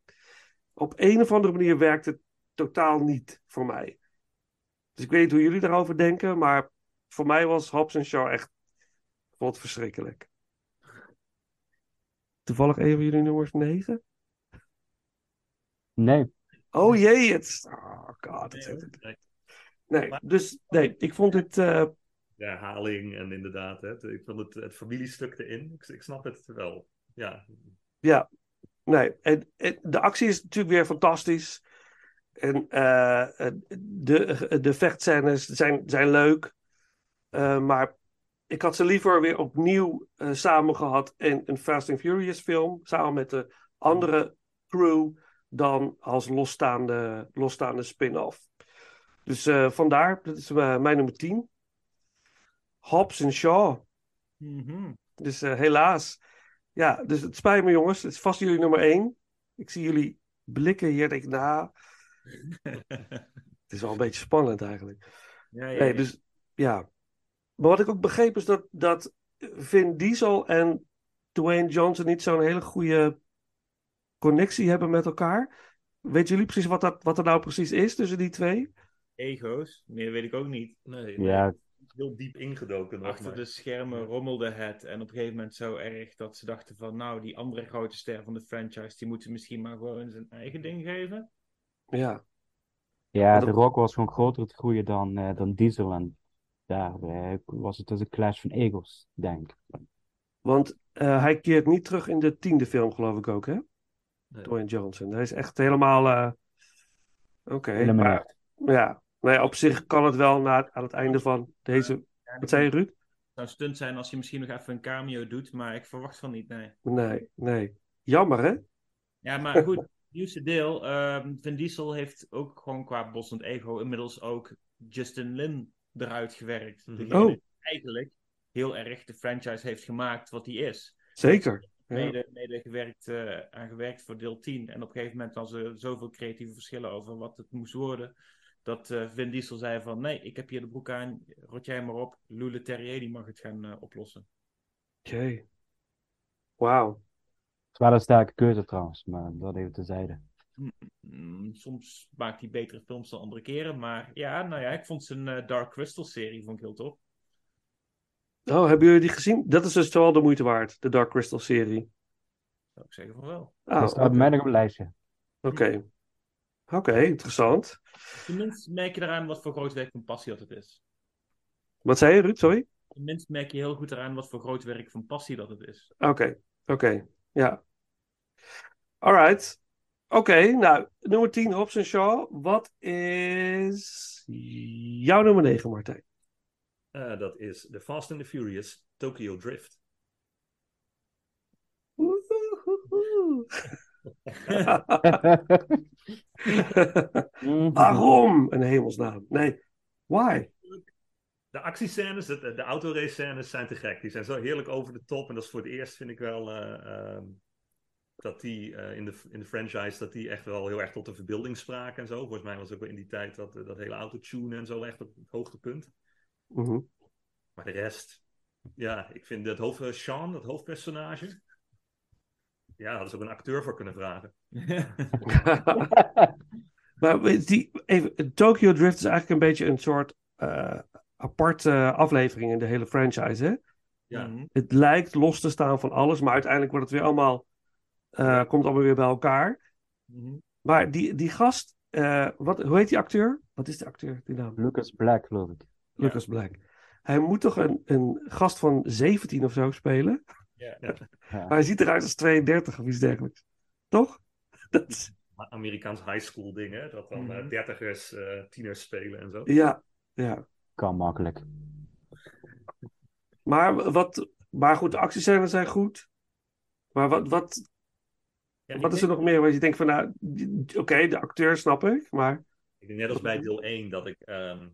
op een of andere manier werkt het totaal niet voor mij. Dus ik weet niet hoe jullie daarover denken, maar voor mij was Hobbs en Shaw echt wat verschrikkelijk. Toevallig een van jullie nummers 9? Nee. Oh jee, het is... Oh god. Het, het- Nee. dus nee, ik vond het... De herhaling en inderdaad, hè, ik vond het, het familiestuk erin. Ik, ik snap het wel. Ja, Ja, nee. En, en de actie is natuurlijk weer fantastisch. En eh, de, de vechtscènes zijn, zijn leuk. Eh, maar ik had ze liever weer opnieuw eh, samen gehad in een Fast and Furious film. Samen met de andere crew. Dan als losstaande, losstaande spin-off. Dus eh, vandaar, dat is eh, mijn nummer 10. Hobbs en Shaw. Mhm. Dus eh, helaas. Ja, dus het spijt me jongens. Het is vast jullie nummer één. Ik zie jullie blikken hier. Denk ik, nou, (laughs) het is wel een beetje spannend eigenlijk. Ja, ja, Nee, dus ja. Maar wat ik ook begreep is dat, dat Vin Diesel en Dwayne Johnson niet zo'n hele goede connectie hebben met elkaar. Weten jullie precies wat, dat, wat er nou precies is tussen die twee? Ego's, meer weet ik ook niet. nee. Ja, heel diep ingedoken. nog, Achter maar- de schermen rommelde het. En op een gegeven moment zo erg dat ze dachten van... Nou, die andere grote ster van de franchise... die moeten misschien maar gewoon zijn eigen ding geven. Ja, ja de Rock was gewoon groter te groeien dan, eh, dan Diesel. En daar eh, was het dus een clash van egos, denk ik. want eh, hij keert niet terug in de tiende film, geloof ik ook, hè? Nee. Dwayne Johnson. Hij is echt helemaal. eh, Oké, Helemaal maar ja, nee, op zich kan het wel na, aan het einde van deze. Wat zei je, Ruud? Het zou stunt zijn als je misschien nog even een cameo doet... maar ik verwacht van niet, nee. Nee, nee. Jammer, hè? Ja, maar (laughs) goed, nieuwste deel. ehm Vin Diesel heeft ook gewoon qua bossend ego... inmiddels ook Justin Lin eruit gewerkt. Mhm. Degene Oh. die eigenlijk heel erg de franchise heeft gemaakt wat die is. Zeker. Ja. mede, mede gewerkt, eh, aan gewerkt voor deel 10. En op een gegeven moment hadden ze zoveel creatieve verschillen over wat het moest worden. Dat eh, Vin Diesel zei van nee, ik heb hier de broek aan, rot jij maar op. Lule Terrier die mag het gaan eh, oplossen. Oké. Wauw. Het is wel een sterke keuze trouwens, maar dat even tezijde. Mm, soms maakt hij betere films dan andere keren. Maar ja, nou ja, ik vond zijn eh, Dark Crystal serie vond ik heel tof. Oh, hebben jullie die gezien? Dat is dus wel de moeite waard, de Dark Crystal serie. Zou ik zeggen van wel. Ah, dat staat mij nog op het lijstje. Oké. Oké, interessant. Tenminste merk je eraan wat voor groot werk van passie dat het is. Wat zei je, Ruud? Sorry? Tenminste merk je heel goed eraan wat voor groot werk van passie dat het is. Oké, oké. Ja. Alright. Oké, nou, nummer 10, Hobbs en Shaw. Wat is jouw nummer 9, Martijn? Eh, dat is The Fast and the Furious Tokyo Drift. (laughs) Waarom? Een hemelsnaam. Nee. Why? De actiescènes, de, de autorace scènes zijn te gek. Die zijn zo heerlijk over de top. En dat is voor het eerst, vind ik wel, eh, ehm, dat die eh, in, de, in de franchise, dat die echt wel heel erg tot de verbeelding spraken en zo. Volgens mij was ook wel in die tijd dat, eh, dat hele autotune en zo echt op het hoogtepunt. Mhm. Maar de rest, ja, ik vind dat hoofd, Sean, dat hoofdpersonage. Ja, daar is ook een acteur voor kunnen vragen. (laughs) maar die, even, Tokyo Drift is eigenlijk een beetje een soort eh, aparte aflevering in de hele franchise, hè? Ja. Mhm. Het lijkt los te staan van alles, maar uiteindelijk wordt het weer allemaal, eh, komt allemaal weer bij elkaar. Mhm. Maar die, die gast, eh, wat, hoe heet die acteur? Wat is de acteur, die naam? Lucas Black, geloof ik. Lucas Black. hij moet toch een, een gast van 17 of zo spelen? Ja. Maar (laughs) hij ziet eruit als 32 of iets dergelijks. Toch? (laughs) Dat is, Amerikaans high school dingen, dat dan eh, Mhm. dertigers, eh, tieners spelen en zo. ja, ja. Kan makkelijk. Maar, wat, maar goed, de actiescènes zijn goed. Maar wat, wat, Ja, wat is er denk- nog meer waar je denkt van, nou, oké, de acteur snap ik, maar... Ik denk net als bij deel 1 dat ik ehm,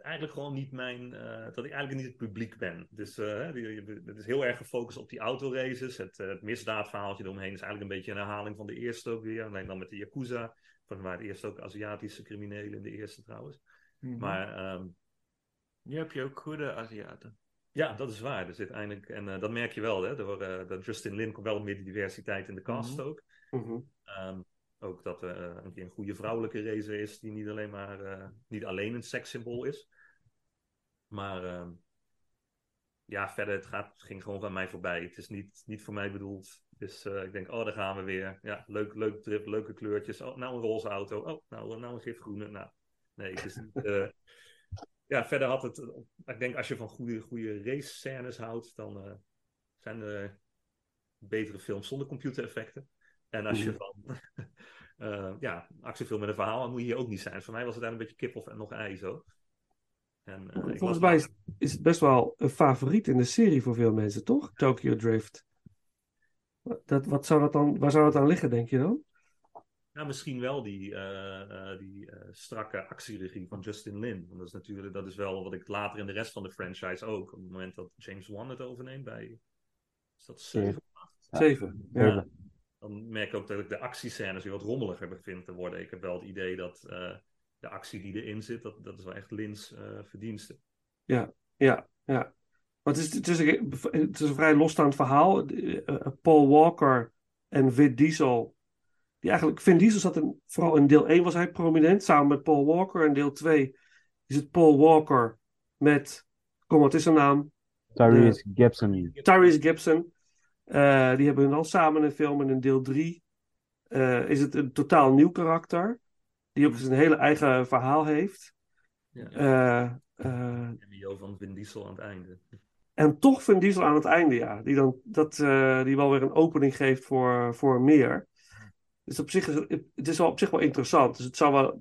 eigenlijk gewoon niet mijn. eh, dat ik eigenlijk niet het publiek ben. Dus eh, die- het is heel erg gefocust op die autoraces. Het, eh, het misdaadverhaaltje eromheen is eigenlijk een beetje een herhaling van de eerste ook weer. Alleen dan met de Yakuza. Van waar het eerst ook Aziatische criminelen in de eerste trouwens. Mhm. Maar ehm, Nu heb je ook goede Aziaten. ja, dat is waar. Er zit eindelijk, en dat merk je wel, hè, door, eh, dat Justin Lin komt wel meer diversiteit in de cast Mhm. ook. mhm. Ehm, ook dat er een keer een goede vrouwelijke racer is, die niet alleen maar eh, niet alleen een sekssymbool is. Maar ehm, ja, verder, het, gaat, ging gewoon van mij voorbij. Het is niet, niet voor mij bedoeld. Dus eh, ik denk, oh, daar gaan we weer. Ja, leuk, leuk trip, leuke kleurtjes. Oh, nou een roze auto. Oh, nou, nou een gifgroene. Nou, nee, het is niet... eh, (laughs) ja, verder had het... Ik denk, als je van goede, goede race scènes houdt, dan eh, zijn er betere films zonder computereffecten. En als je Mhm. van (laughs) eh, ja, actiefilm met een verhaal, dan moet je hier ook niet zijn. Voor mij was het daar een beetje kip of en nog ei zo. En, eh, Volgens mij is, is het best wel een favoriet in de serie voor veel mensen, toch? Tokyo Drift. Dat, wat zou dat dan, waar zou dat aan liggen, denk je dan? Nou, misschien wel die, eh, die strakke actieregie van Justin Lin. Want dat is natuurlijk, dat is wel wat ik later in de rest van de franchise ook. Op het moment dat James Wan het overneemt bij. Is dat zeven? Ja. Zeven. Ja. Dan merk ik ook dat ik de actiescènes weer wat rommeliger vind te worden. Ik heb wel het idee dat eh, de actie die erin zit, dat, dat is wel echt Lins eh verdienste. Ja, ja. Maar het is, het, is een, het is een vrij losstaand verhaal. Eh, Paul Walker en Vin Diesel. Die eigenlijk, Vin Diesel zat in, vooral in deel 1 was hij prominent, samen met Paul Walker. En deel 2 is het Paul Walker met, kom wat is zijn naam? Tyrese Gibson. Tyrese Gibson. Eh, die hebben dan samen een film. En in deel 3 eh, is het een totaal nieuw karakter. Die ook zijn hele eigen verhaal heeft. Ja. Eh, eh, Cameo van Vin Diesel aan het einde. en toch Vin Diesel aan het einde, ja. Die, dan, dat, eh, die wel weer een opening geeft voor, voor meer. Dus op zich is het, het is wel op zich wel interessant. Dus het zou wel...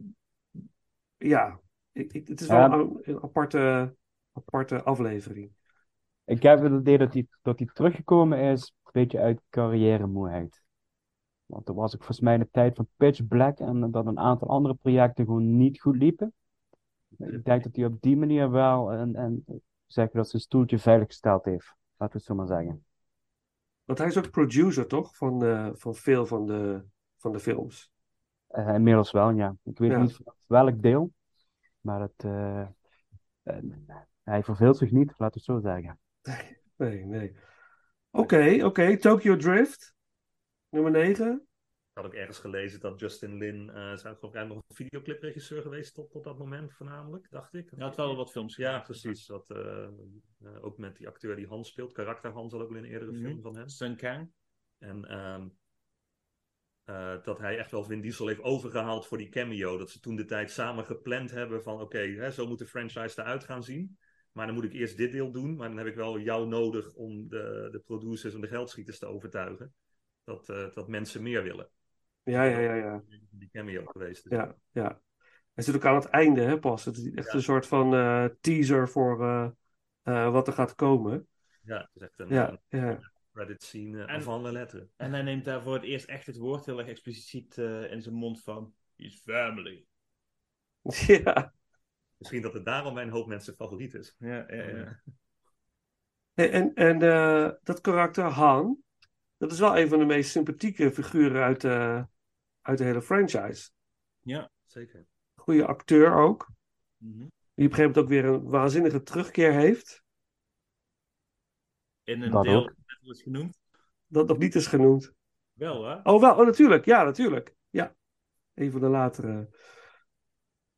Ja, ik, ik- het is wel Ja. een, een aparte, aparte aflevering. Ik heb het idee dat hij dat hij teruggekomen is, een beetje uit carrière-moeheid. Want er was ook volgens mij een tijd van Pitch Black en dat een aantal andere projecten gewoon niet goed liepen. Ik denk dat hij op die manier wel en, en zeggen dat zijn stoeltje veilig gesteld heeft. Laten we het zo maar zeggen. Want hij is ook producer, toch? Van, eh, van veel van de, van de films. Eh, inmiddels wel, ja. Ik weet Ja. niet welk deel, maar het, eh, hij verveelt zich niet, laten we het zo zeggen. Nee, nee. Oké, oké. Tokyo Drift. Nummer 9. Ik had ook ergens gelezen dat Justin Lin, eh zou geloof ik nog een videoclipregisseur geweest tot, tot dat moment voornamelijk, dacht ik. Hij had wel wat films Ja, precies. Dat, eh, eh, ook met die acteur die Hans speelt, karakter Hans, al ook wel in een eerdere Mhm. film van hem. Sun Kang. En ehm, eh, dat hij echt wel Vin Diesel heeft overgehaald voor die cameo. Dat ze toen de tijd samen gepland hebben van oké, hè, zo moet de franchise eruit gaan zien. Maar dan moet ik eerst dit deel doen. Maar dan heb ik wel jou nodig om de, de producers en de geldschieters te overtuigen. Dat, eh, dat mensen meer willen. Ja, ja, ja, ja. Die cameo geweest. is. Ja, ja. Hij zit ook aan het einde, hè, pas. Het is echt Ja. een soort van eh, teaser voor eh, eh, wat er gaat komen. Ja, het is echt een, Ja, een ja. credit scene En- en... van de letteren. En hij neemt daar voor het eerst echt het woord heel erg expliciet eh, in zijn mond van... He's family. (laughs) ja. Misschien dat het daarom bij een hoop mensen favoriet is. Ja, ja, ja. En, en, en eh, dat karakter Han, dat is wel een van de meest sympathieke figuren uit, de uit de hele franchise. Ja. Zeker. Goede acteur ook. Mhm. Die op een gegeven moment ook weer een waanzinnige terugkeer heeft. In een Dat deel dat net wordt genoemd. Dat nog niet is genoemd. Wel, hè? Oh, wel. Oh, natuurlijk. Ja, natuurlijk. Ja. Een van de latere.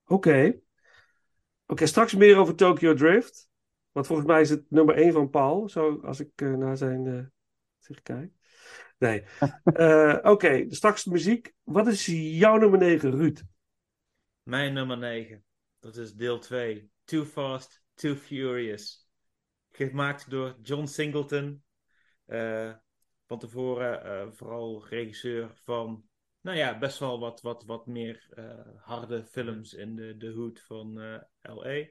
Oké. Oké, straks meer over Tokyo Drift. Want volgens mij is het nummer 1 van Paul. Zo, als ik eh, naar zijn eh zich kijk. Nee. (laughs) Eh, Oké, straks de muziek. Wat is jouw nummer 9, Ruud? Mijn nummer 9. Dat is deel 2. Too Fast, Too Furious. Gemaakt door John Singleton. Eh, van tevoren eh, vooral regisseur van, nou ja, best wel wat, wat, wat meer eh, harde films in de, de hood van eh, L.A.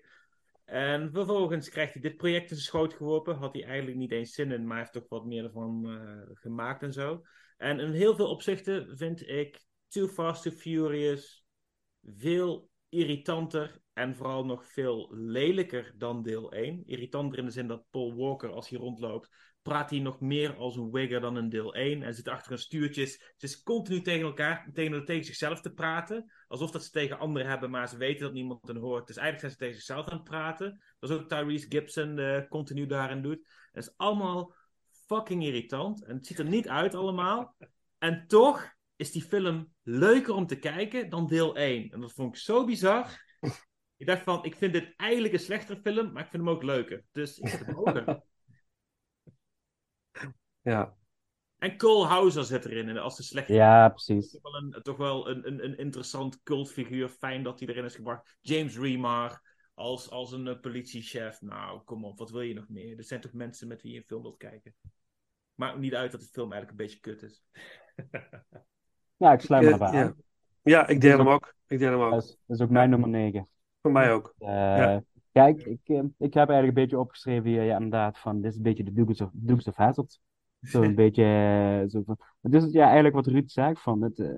En vervolgens krijgt hij dit project in zijn schoot geworpen. Had hij eigenlijk niet eens zin in, maar heeft toch wat meer ervan eh, gemaakt en zo. En in heel veel opzichten vind ik Too Fast, Too Furious veel irritanter en vooral nog veel lelijker dan deel 1. Irritanter in de zin dat Paul Walker, als hij rondloopt, praat hij nog meer als een wigger dan in deel 1. En zit achter een stuurtje. Ze is continu tegen elkaar, tegen, tegen zichzelf te praten. Alsof dat ze tegen anderen hebben, maar ze weten dat niemand hen hoort. Dus eigenlijk zijn ze tegen zichzelf aan het praten. Dat is ook Tyrese Gibson eh, continu daarin doet. Het is allemaal fucking irritant. En het ziet er niet uit allemaal. En toch is die film leuker om te kijken dan deel 1. En dat vond ik zo bizar. Ik dacht van, ik vind dit eigenlijk een slechtere film, maar ik vind hem ook leuker. Dus ik zet hem hoger. (laughs) Ja. En Cole Hauser zit erin en als de slechte. Ja, precies. Toch wel een, toch wel een, een, een interessant cultfiguur. Fijn dat hij erin is gebracht. James Remar als, als een eh, politiechef. Nou, kom op, wat wil je nog meer? Er zijn toch mensen met wie je een film wilt kijken. Maakt niet uit dat de film eigenlijk een beetje kut is. Ja, (laughs) ik sluit me Ja, erbij ja. aan. Ja, ik deel hem ook. Ik deel hem ook. Dat is, dat is ook mijn nummer 9. Voor mij ook. Eh, Kijk, ik, eh, ik heb eigenlijk een beetje opgeschreven hier, ja, inderdaad, van dit is een beetje de Dukes of, Dukes of Hazzard. Zo'n (laughs) beetje, eh, zo van, is ja, eigenlijk wat Ruud zegt, van het, eh,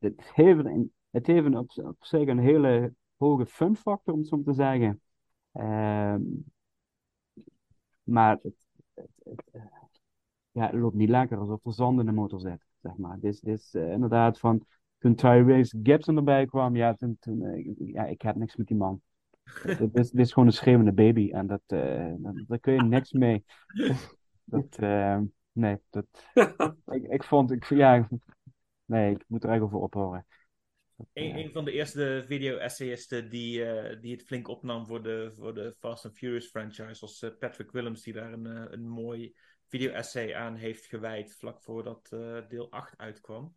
het, heeft, een, het heeft een, op, op zich een hele hoge fun factor, om het zo te zeggen. Ehm, maar het, het, het, eh, ja, het loopt niet lekker alsof er zand in de motor zit, zeg maar. Dit is, dit is eh, inderdaad van, toen Tyrese Gibson erbij kwam, ja, toen, toen ja, ik heb niks met die man. (laughs) Dit is, dit is gewoon een schreeuwende baby en dat, dat, daar kun je niks mee. (laughs) Dat, eh, nee, dat, (laughs) ik, ik vond, ik, ja, nee, ik moet er echt over ophoren. Een, een van de eerste video-essayisten die, eh, die het flink opnam voor de, voor de Fast and Furious franchise was eh, Patrick Willems, die daar een, eh, een mooi video-essay aan heeft gewijd vlak voordat eh, deel 8 uitkwam.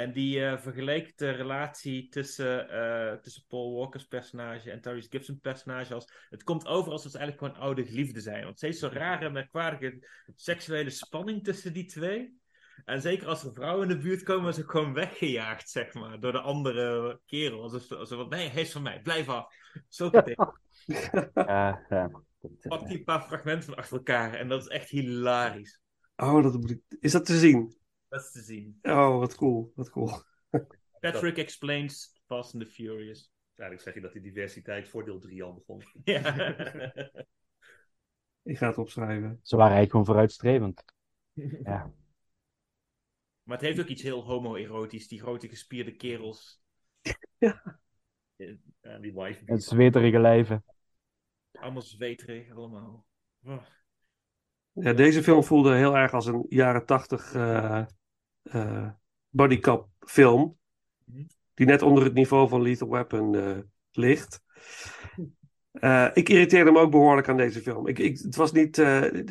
En die eh, vergeleek de relatie tussen, eh, tussen Paul Walker's personage en Tyrese Gibson's personage als... Het komt over alsof het eigenlijk gewoon oude geliefden zijn. Want steeds zo'n rare, merkwaardige seksuele spanning tussen die twee. En zeker als er vrouwen in de buurt komen, is ze gewoon weggejaagd, zeg maar, door de andere kerel. Alsof, alsof wat, nee, hij is van mij, blijf af. Zulke (laughs) dingen. Ja, ja. Pak die een paar fragmenten van achter elkaar en dat is echt hilarisch. Oh, dat moet ik... Is dat te zien? Dat is te zien. Oh, wat cool. Wat cool. Patrick explains Fast and the Furious. Eigenlijk zeg je dat die diversiteit voor deel 3 al begon. (laughs) Ja. (laughs) Ik ga het opschrijven. Ze waren eigenlijk gewoon vooruitstrevend. (laughs) Ja. Maar het heeft ook iets heel homoerotisch, die grote gespierde kerels. Ja, die wife. Het zweterige lijven. Allemaal zweterig, allemaal. Oh. Ja, deze film voelde heel erg als een jaren tachtig eh eh, bodycop film. Die net onder het niveau van Lethal Weapon eh, ligt. Eh, ik irriteerde me ook behoorlijk aan deze film. Ik, ik, het was niet. en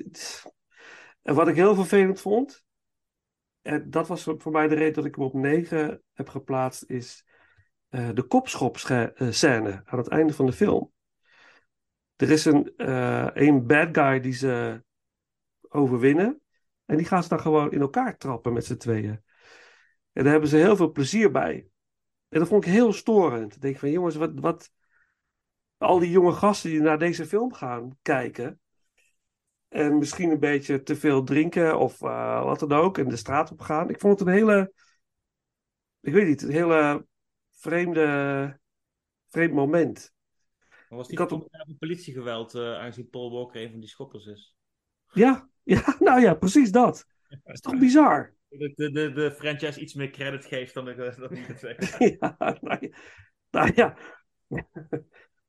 wat ik heel vervelend vond. En dat was voor mij de reden dat ik hem op 9 heb geplaatst. Is de kopschop-scène aan het einde van de film. Er is een, een bad guy die ze overwinnen. En die gaan ze dan gewoon in elkaar trappen met z'n tweeën. En daar hebben ze heel veel plezier bij. En dat vond ik heel storend. Ik denk van jongens, wat, wat. Al die jonge gasten die naar deze film gaan kijken. En misschien een beetje te veel drinken of eh, wat dan ook. En de straat op gaan. Ik vond het een hele. Ik weet niet, een hele vreemde. vreemd moment. Maar was Ik die had had een politiegeweld, eh, aangezien Paul Walker een van die schoppers is? Ja, (laughs) ja, nou ja, precies dat. Dat (laughs) is toch bizar? De, de, de, de franchise iets meer credit geeft dan ik, dan ik het zeg. (laughs) ja, nou ja. Nou ja.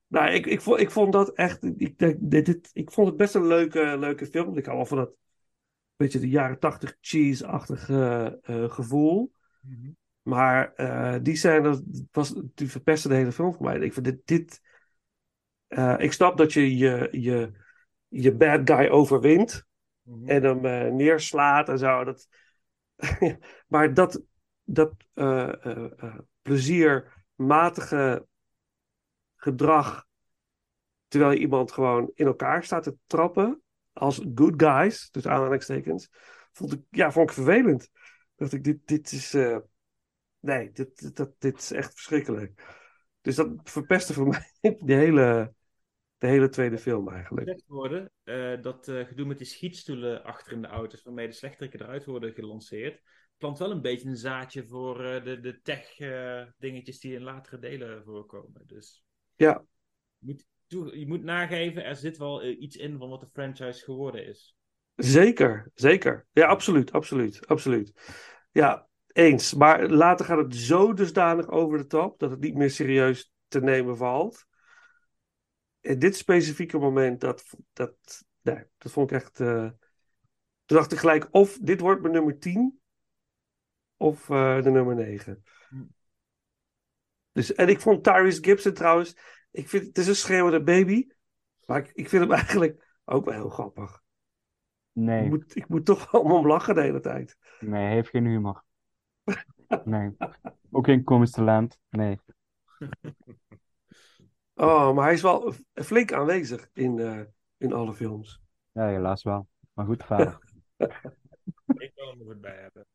nou, ik, ik, vond, ik vond dat echt. Ik, dit, dit, ik vond het best een leuke, leuke film. Ik hou wel van dat. Beetje de jaren tachtig cheese-achtige eh, gevoel. Maar eh, die scène, dat was, die verpestte de hele film voor mij. Ik vind dit. dit eh, ik snap dat je je, je je bad guy overwint. En hem eh, neerslaat en zo. Dat, (laughs) maar dat, dat eh, eh, pleziermatige gedrag terwijl je iemand gewoon in elkaar staat te trappen als good guys, dus aanhalingstekens, vond ik, ja, vond ik vervelend. Dacht ik, dit, dit is, nee, dit, dit, dat, dit is echt verschrikkelijk. Dus dat verpestte voor (laughs) mij de hele, de hele tweede film eigenlijk. gezegd worden, eh, dat eh, gedoe met die schietstoelen achter in de auto's, waarmee de slechteriken eruit worden gelanceerd, plant wel een beetje een zaadje voor eh, de, de tech-dingetjes die in latere delen voorkomen. Dus Ja, je moet, toe- je moet nageven, er zit wel iets in van wat de franchise geworden is. zeker, zeker. Ja, absoluut, absoluut, absoluut. Ja, eens. Maar later gaat het zo dusdanig over de top dat het niet meer serieus te nemen valt. Dit specifieke moment, dat, dat, nee, dat vond ik echt. eh, Toen dacht ik gelijk, of dit wordt mijn nummer 10, of eh, de nummer 9. Dus, en ik vond Tyrese Gibson trouwens, ik vind, het is een schreeuwende baby, maar ik, ik vind hem (laughs) eigenlijk ook wel heel grappig. Nee, Ik moet, ik moet toch wel om hem lachen de hele tijd. nee, hij heeft geen humor. (laughs) Nee. Ook geen komisch talent. Nee. (laughs) Oh, maar hij is wel flink aanwezig in, eh, in alle films. Ja, helaas wel. Maar goed, (laughs) verder. Ik wil hem er goed bij hebben.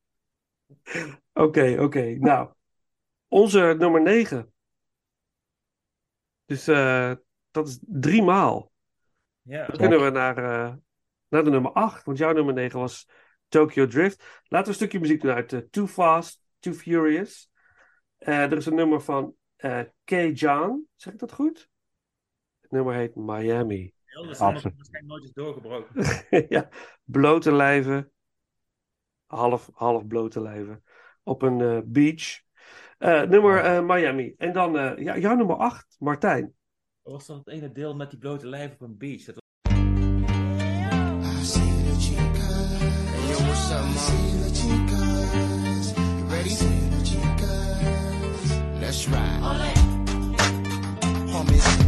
Oké, oké. Nou, onze nummer 9. Dus eh, dat is drie maal. Ja, Dan kunnen we naar, eh, naar de nummer 8. Want jouw nummer 9 was Tokyo Drift. Laten we een stukje muziek doen uit eh, Too Fast, Too Furious. Eh, er is een nummer van eh Kay John. Zeg ik dat goed? Het nummer heet Miami. heel Absoluut. waarschijnlijk nooit is doorgebroken. (laughs) ja, blote lijven. Half, half blote lijven. Op een eh, beach. Eh, nummer eh, Miami. En dan eh, ja, jouw nummer 8, Martijn. Was dat het ene deel met die blote lijf op een beach? Dat I see the chicas. Hey, yo, what's up, man? That's right. Homies.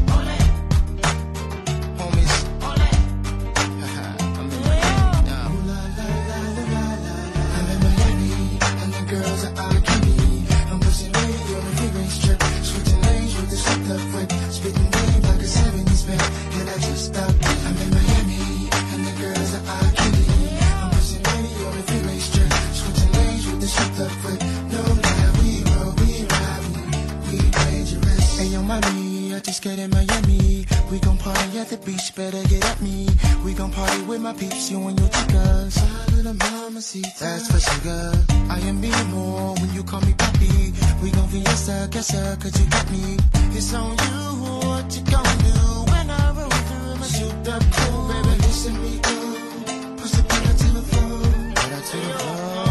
Just got in Miami. We gon' party at the beach, better get at me. We gon' party with my peeps, you and your chicas. Of the mama seat, that's for sugar. I am being more when you call me papi. We gon' fiesta, casa, cause you got me. It's on you, what you gon' do when I roll through my souped up crew, baby. Listen me go, push the pedal to the floor, pedal to the floor.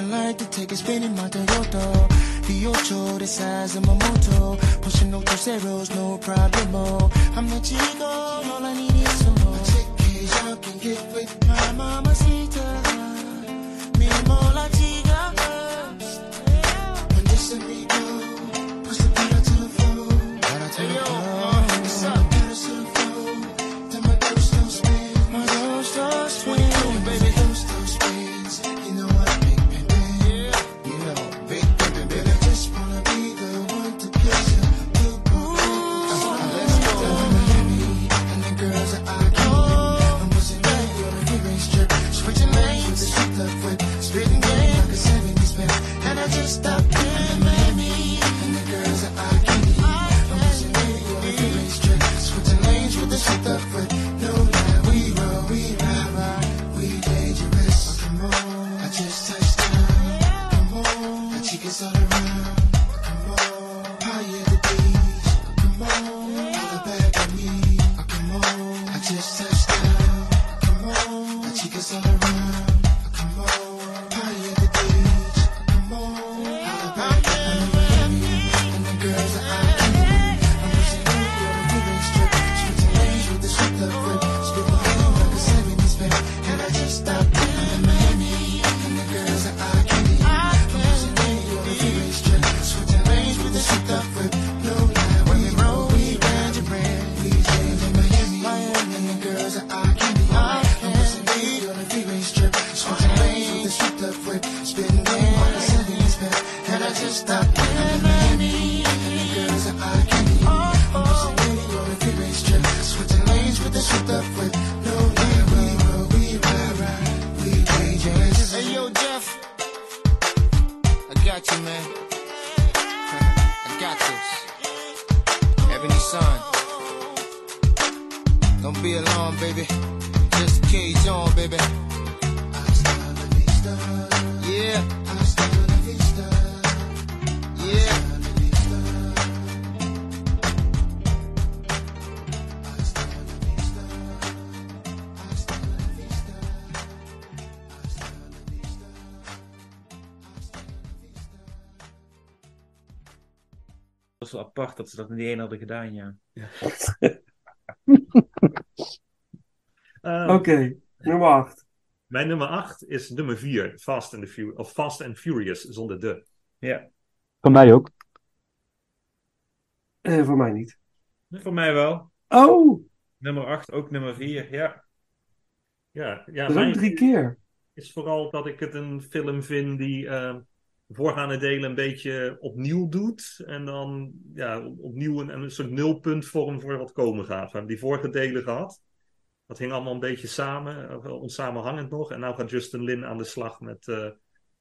Would like to take a spin in my Toyota? The Ocho, the size of my moto. Pushing no those zeros, no problemo. I'm the chico, dat ze dat in die ene hadden gedaan, ja. (laughs) Ehm, Oké, nummer 8. Mijn nummer 8 is nummer 4, Fast and, the of Fast and Furious, zonder de. Ja. Van mij ook. Eh, voor mij niet. Voor mij wel. Oh, Nummer 8, ook nummer 4, ja. Ja, ja dat is drie keer. is vooral dat ik het een film vind die eh, voorgaande delen een beetje opnieuw doet. En dan ja, opnieuw een, een soort nulpunt vorm voor wat komen gaat. We hebben die vorige delen gehad. Dat hing allemaal een beetje samen, eh, onsamenhangend nog. En nu gaat Justin Lin aan de slag met eh,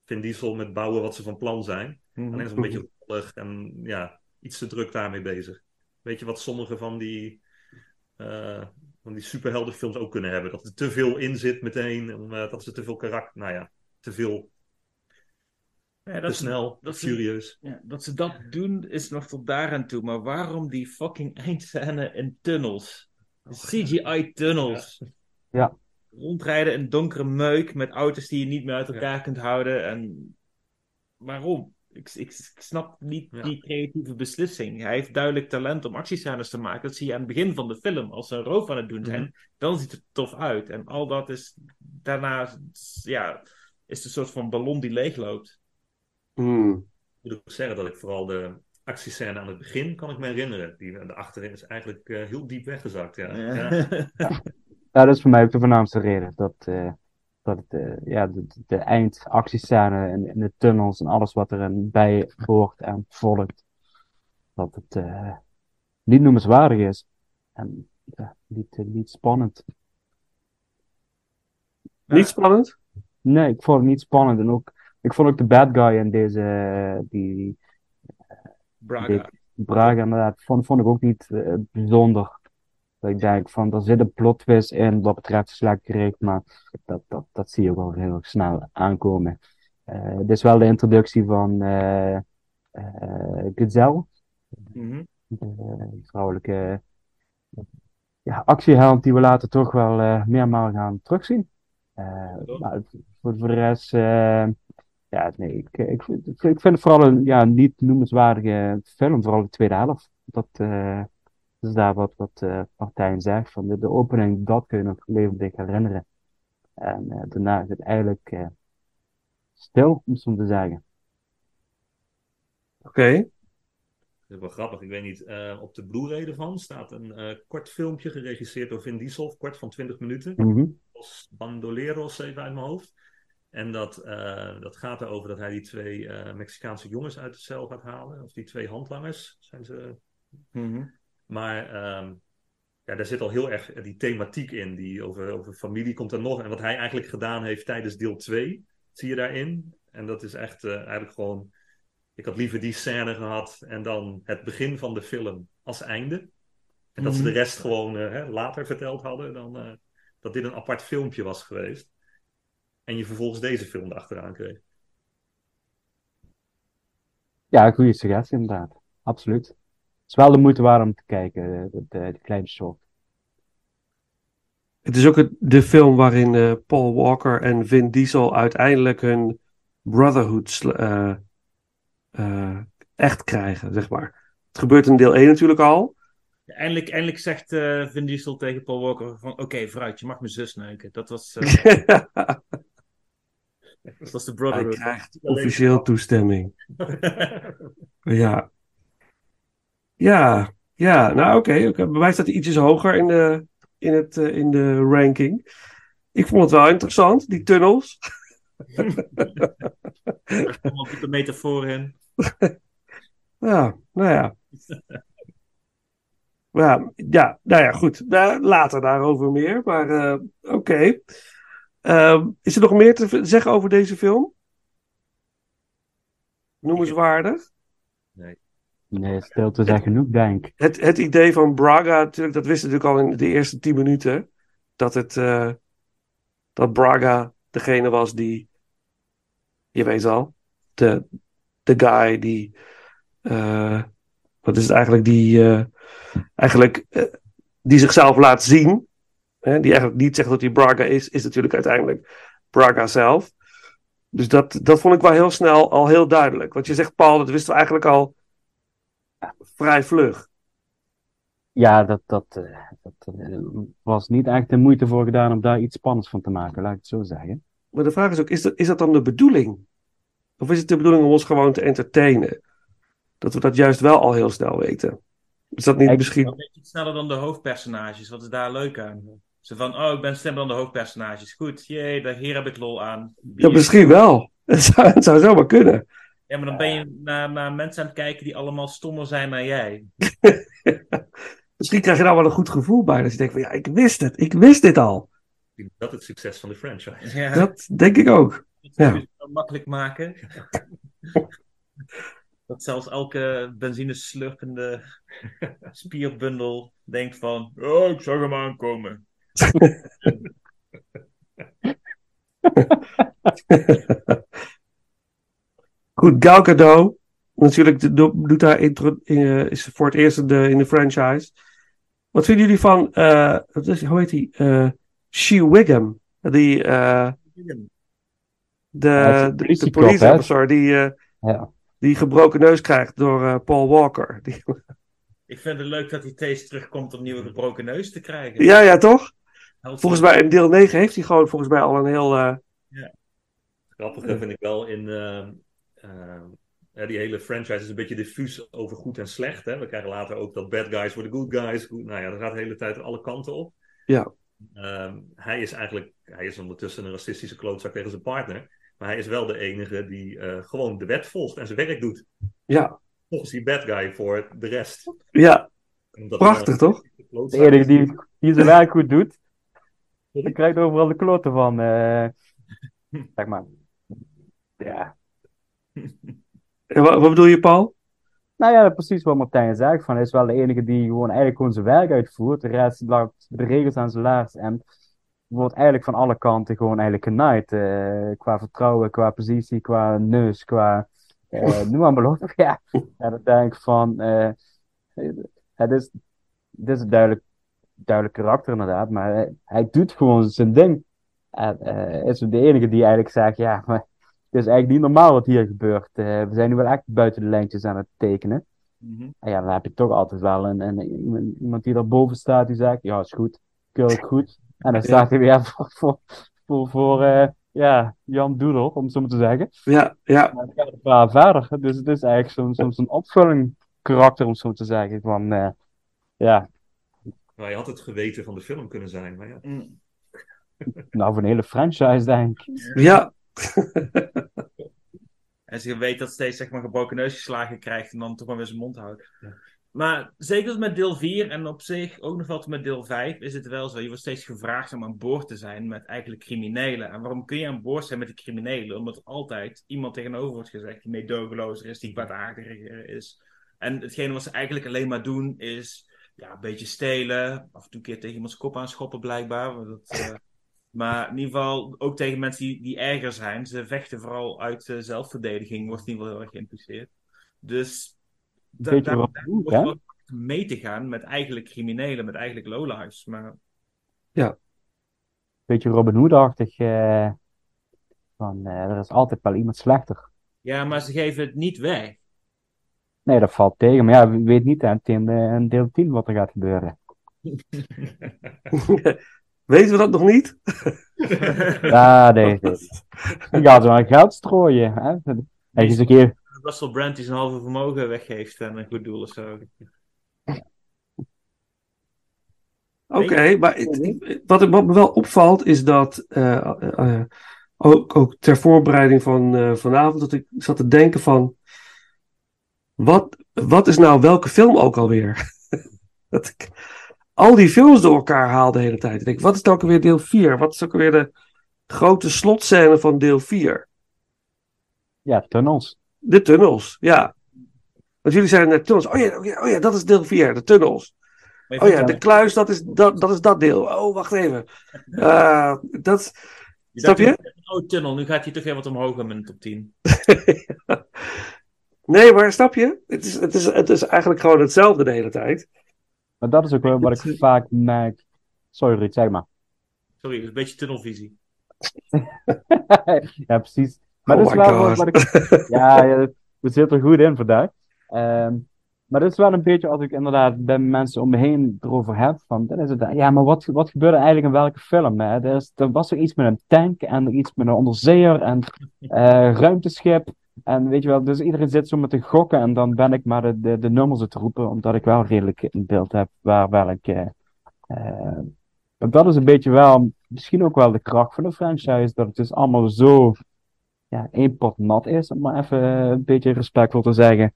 Vin Diesel met bouwen wat ze van plan zijn. Mhm. Alleen is een beetje rollig en ja, iets te druk daarmee bezig. Weet je wat sommige van die, eh, van die superheldenfilms ook kunnen hebben? Dat er te veel in zit meteen, en, eh, dat ze te veel karakter, nou ja, te veel, Ja, te snel, dat ze- furieus. Ja, dat ze dat doen is nog tot daar aan toe. Maar waarom die fucking (laughs) eindscène in tunnels? CGI-tunnels. Ja. Rondrijden in donkere meuk met auto's die je niet meer uit elkaar kunt houden. En waarom? Ik, ik, ik snap niet Ja. die creatieve beslissing. Hij heeft duidelijk talent om actiescènes te maken. Dat zie je aan het begin van de film. Als ze een roof aan het doen zijn, dan ziet het er tof uit. En al dat is daarna, ja, is het een soort van ballon die leegloopt. Hmm. Ik moet ook zeggen dat ik vooral de actiescène aan het begin kan ik me herinneren. Die de achterin is eigenlijk eh, heel diep weggezakt. Ja. (laughs) Ja. Ja, dat is voor mij ook de voornaamste reden. Dat, eh, dat het, eh, ja, de, de- eindactiescène en, en de tunnels en alles wat er bij hoort en volgt, dat het eh, niet noemenswaardig is. En ja, niet, niet spannend. Niet spannend? Nee, ik vond het niet spannend. En ook, ik vond ook de bad guy in deze, eh, die, Braga. die Braga inderdaad, vond, vond ik ook niet eh, bijzonder. Dat ik denk van, er zit een plot twist in wat betreft slakkerig, maar dat, dat, dat zie je ook wel heel erg snel aankomen. Eh dit is wel de introductie van eh eh Gazelle, Mhm. de vrouwelijke ja, actieheld die we later toch wel meermaal gaan terugzien. Maar voor, voor de rest, ja, nee, ik, ik, vind- ik vind het vooral een ja, niet noemenswaardige film, vooral de tweede helft. Dat eh, is daar wat, wat eh Martijn zegt, van de, de opening, dat kun je nog levendig herinneren. En eh, daarna is het eigenlijk eh, stil, om het zo te zeggen. Oké. Dat is wel grappig. Ik weet niet, eh, op de Blu-ray ervan staat een eh, kort filmpje geregisseerd door Vin Diesel, kort van 20 minuten. Mhm. Los Bandoleros even uit mijn hoofd. En dat, eh, dat gaat erover dat hij die twee eh, Mexicaanse jongens uit de cel gaat halen. Of die twee handlangers zijn ze. Mhm. Maar ehm, ja, daar zit al heel erg die thematiek in. Die over, over familie komt er nog. En wat hij eigenlijk gedaan heeft tijdens deel 2, zie je daarin. En dat is echt eh, eigenlijk gewoon. Ik had liever die scène gehad en dan het begin van de film als einde. En dat ze de Mhm. rest gewoon hè, later verteld hadden dan dat dit een apart filmpje was geweest. En je vervolgens deze film erachteraan kreeg. Ja, goede suggestie inderdaad. Absoluut. Het is wel de moeite waard om te kijken, eh, de, de, de kleine short. Het is ook het- de film waarin eh, Paul Walker en Vin Diesel uiteindelijk hun brotherhood eh, eh, echt krijgen, zeg maar. Het gebeurt in deel 1 natuurlijk al. Eindelijk, eindelijk zegt eh Vin Diesel tegen Paul Walker van... Oké, vooruit, je mag mijn zus neuken. Dat was, eh, (laughs) dat was de Hij Brotherhood. krijgt officieel toestemming. (laughs) Ja. Ja, ja, nou oké. oké. Bij mij staat hij ietsjes hoger in de, in, het, eh, in de ranking. Ik vond het wel interessant, die tunnels. Er allemaal diepe metafoor in. (laughs) Ja, nou ja. (laughs) Ja, ja, nou ja, goed. Daar- later daarover meer. Maar eh, oké. Ehm, is er nog meer te zeggen over deze film? Noemenswaardig. Nee, stilte zijn genoeg, denk ik. Het, het idee van Braga, natuurlijk, dat wisten we natuurlijk al in de eerste tien minuten. Dat, het, eh, dat Braga degene was die, je weet al, de, de guy die, eh, wat is het eigenlijk, die, eh, eigenlijk, eh, die zichzelf laat zien. Hè, die eigenlijk niet zegt dat hij Braga is, is natuurlijk uiteindelijk Braga zelf. Dus dat, dat vond ik wel heel snel al heel duidelijk. Want je zegt, Paul, dat wisten we eigenlijk al vrij vlug. Ja, dat, dat, eh, dat eh, was niet echt de moeite voor gedaan om daar iets spannends van te maken, laat ik het zo zeggen. Maar de vraag is ook, is dat, is dat dan de bedoeling? Of is het de bedoeling om ons gewoon te entertainen? Dat we dat juist wel al heel snel weten. Is dat niet misschien... Een beetje sneller dan de hoofdpersonages. Wat is daar leuk aan? Zo van, oh, ik ben slimmer dan de hoofdpersonages. Goed, jee, daar, hier heb ik lol aan. Ja, misschien wel. (laughs) Het zou, het zou zomaar kunnen. Ja, maar dan ben je naar, naar mensen aan het kijken die allemaal stommer zijn dan jij. (laughs) Misschien krijg je daar wel een goed gevoel bij. Dat je denkt van, ja, ik wist het. Ik wist dit al. Dat het succes van de franchise. Ja. Dat denk ik ook. Dat Ja. kun je zo makkelijk maken. (laughs) Dat zelfs elke benzine slurpende spierbundel denkt van... Oh, ik zag hem aankomen. (laughs) Goed, Gal Gadot. Natuurlijk doet haar intro, eh, is voor het eerst in de, in de franchise. Wat vinden jullie van, eh, wat is, hoe heet die? Eh She Wiggum. Die, eh, de, Ja, de, de police officer die, eh, Ja. die gebroken neus krijgt door eh, Paul Walker. Die, Ik vind het leuk dat hij steeds terugkomt om nieuwe gebroken neus te krijgen. ja, ja, toch? Volgens mij in deel 9 heeft hij gewoon volgens mij al een heel... eh, Grappige vind ik wel in. ehm, ehm, ja, die hele franchise is een beetje diffuus over goed en slecht. Hè? We krijgen later ook dat bad guys worden good guys. Nou ja, dat gaat de hele tijd alle kanten op. ja. Ehm, hij is eigenlijk, hij is ondertussen een racistische klootzak tegen zijn partner. Maar hij is wel de enige die eh, gewoon de wet volgt en zijn werk doet. Ja, Volgens die bad guy voor de rest. ja. Omdat Prachtig, toch? De enige die, die zijn werk goed doet, die krijgt overal de kloten van. eh, zeg maar. Ja. En wat, wat bedoel je, Paul? Nou ja, precies wat Martijn zegt. Van, hij is wel de enige die gewoon eigenlijk gewoon zijn werk uitvoert. De rest laat de regels aan zijn laars. En wordt eigenlijk van alle kanten gewoon eigenlijk genaaid. eh, qua vertrouwen, qua positie, qua neus, qua... eh noem maar op. (laughs) Ja, ja dan denk ik van... het, is, het is duidelijk, duidelijk karakter inderdaad. Maar hij, hij doet gewoon zijn ding. En eh, is de enige die eigenlijk zegt... Ja, maar het is eigenlijk niet normaal wat hier gebeurt. Eh, we zijn nu wel echt buiten de lijntjes aan het tekenen. Mhm. En ja, dan heb je toch altijd wel een, een, iemand, iemand die daarboven staat die zegt, ja, is goed, keurig goed. (laughs) En dan staat hij weer voor, voor, voor, voor eh, ja, Jan Doedel, om het zo maar te zeggen. Ja, ja. Maar het gaat verder. Dus het is eigenlijk zo'n zo'n zo'n opvulling karakter, om het zo te zeggen. Van, ja, Nou, je had het geweten van de film kunnen zijn. Maar ja. Mm. (laughs) nou, voor een hele franchise, denk ik. Ja. En (laughs) als je weet dat steeds zeg maar, gebroken neus geslagen krijgt en dan toch maar weer zijn mond houdt. Maar zeker met deel 4 en op zich ook nog wat met deel 5 is het wel zo. Je wordt steeds gevraagd om aan boord te zijn met eigenlijk criminelen. En waarom kun je aan boord zijn met de criminelen? Omdat er altijd iemand tegenover wordt gezegd die meedogenlozer is, die kwaadaardiger is. En hetgene wat ze eigenlijk alleen maar doen is ja, een beetje stelen. Af en toe een keer tegen iemands kop aanschoppen blijkbaar. Dat, eh, (laughs) maar in ieder geval ook tegen mensen die, die erger zijn. Ze vechten vooral uit eh, zelfverdediging, wordt in ieder geval heel erg geïmpliceerd. Dus da- Beetje daar daar wordt wel mee te gaan met eigenlijk criminelen, met eigenlijk lowlifes. Maar Beetje Robin Hood-achtig. eh, van, er is altijd wel iemand slechter. ja, maar ze geven het niet weg. Nee, dat valt tegen. Maar ja, wie weet niet aan in, in deel 10 wat er gaat gebeuren. (laughs) Weten we dat nog niet? (laughs) Ja, nee, nee. Die gaat zo aan geld strooien. Hè? Is een keer... Russell Brand die zijn halve vermogen weggeeft aan een goed doel of zo. Oké, maar het- wat, wat me wel opvalt is dat eh, eh, ook, ook ter voorbereiding van eh, vanavond dat ik zat te denken van wat, wat is nou welke film ook alweer? (laughs) dat ik al die films door elkaar haal de hele tijd. Ik denk, wat is nou ook weer deel 4? Wat is ook weer de grote slotscène van deel 4? Ja, tunnels. De tunnels, ja. Want jullie zeiden net tunnels. Oh ja, oh ja, oh ja, dat is deel 4, de tunnels. Oh ja, de kluis, dat is dat, dat is dat deel. Oh, wacht even. (laughs) Eh, dat, je snap je? Oh, tunnel, nu gaat hij toch weer wat omhoog in mijn top 10. (laughs) Nee, maar snap je? Het is, het, is, het is eigenlijk gewoon hetzelfde de hele tijd. Maar dat is ook wel wat ik vaak merk. Sorry, Ruud, zeg maar. Sorry, dat is een beetje tunnelvisie. (laughs) ja, precies. Maar Oh dat is wel wat, God. wat ik. (laughs) Ja, ja, we zitten er goed in vandaag. Ehm, maar dat is wel een beetje als ik inderdaad bij mensen om me heen erover heb. Van, dan is het, ja, maar wat, wat gebeurde eigenlijk in welke film? Hè? Er, is, er was er iets met een tank en er iets met een onderzeeër en eh, ruimteschip. En weet je wel, dus iedereen zit zo met te gokken en dan ben ik maar de, de, de nummers te roepen, omdat ik wel redelijk een beeld heb waar welke. eh maar dat is een beetje wel, misschien ook wel de kracht van de franchise, dat het dus allemaal zo ja, één pot nat is, om maar even een beetje respectvol te zeggen.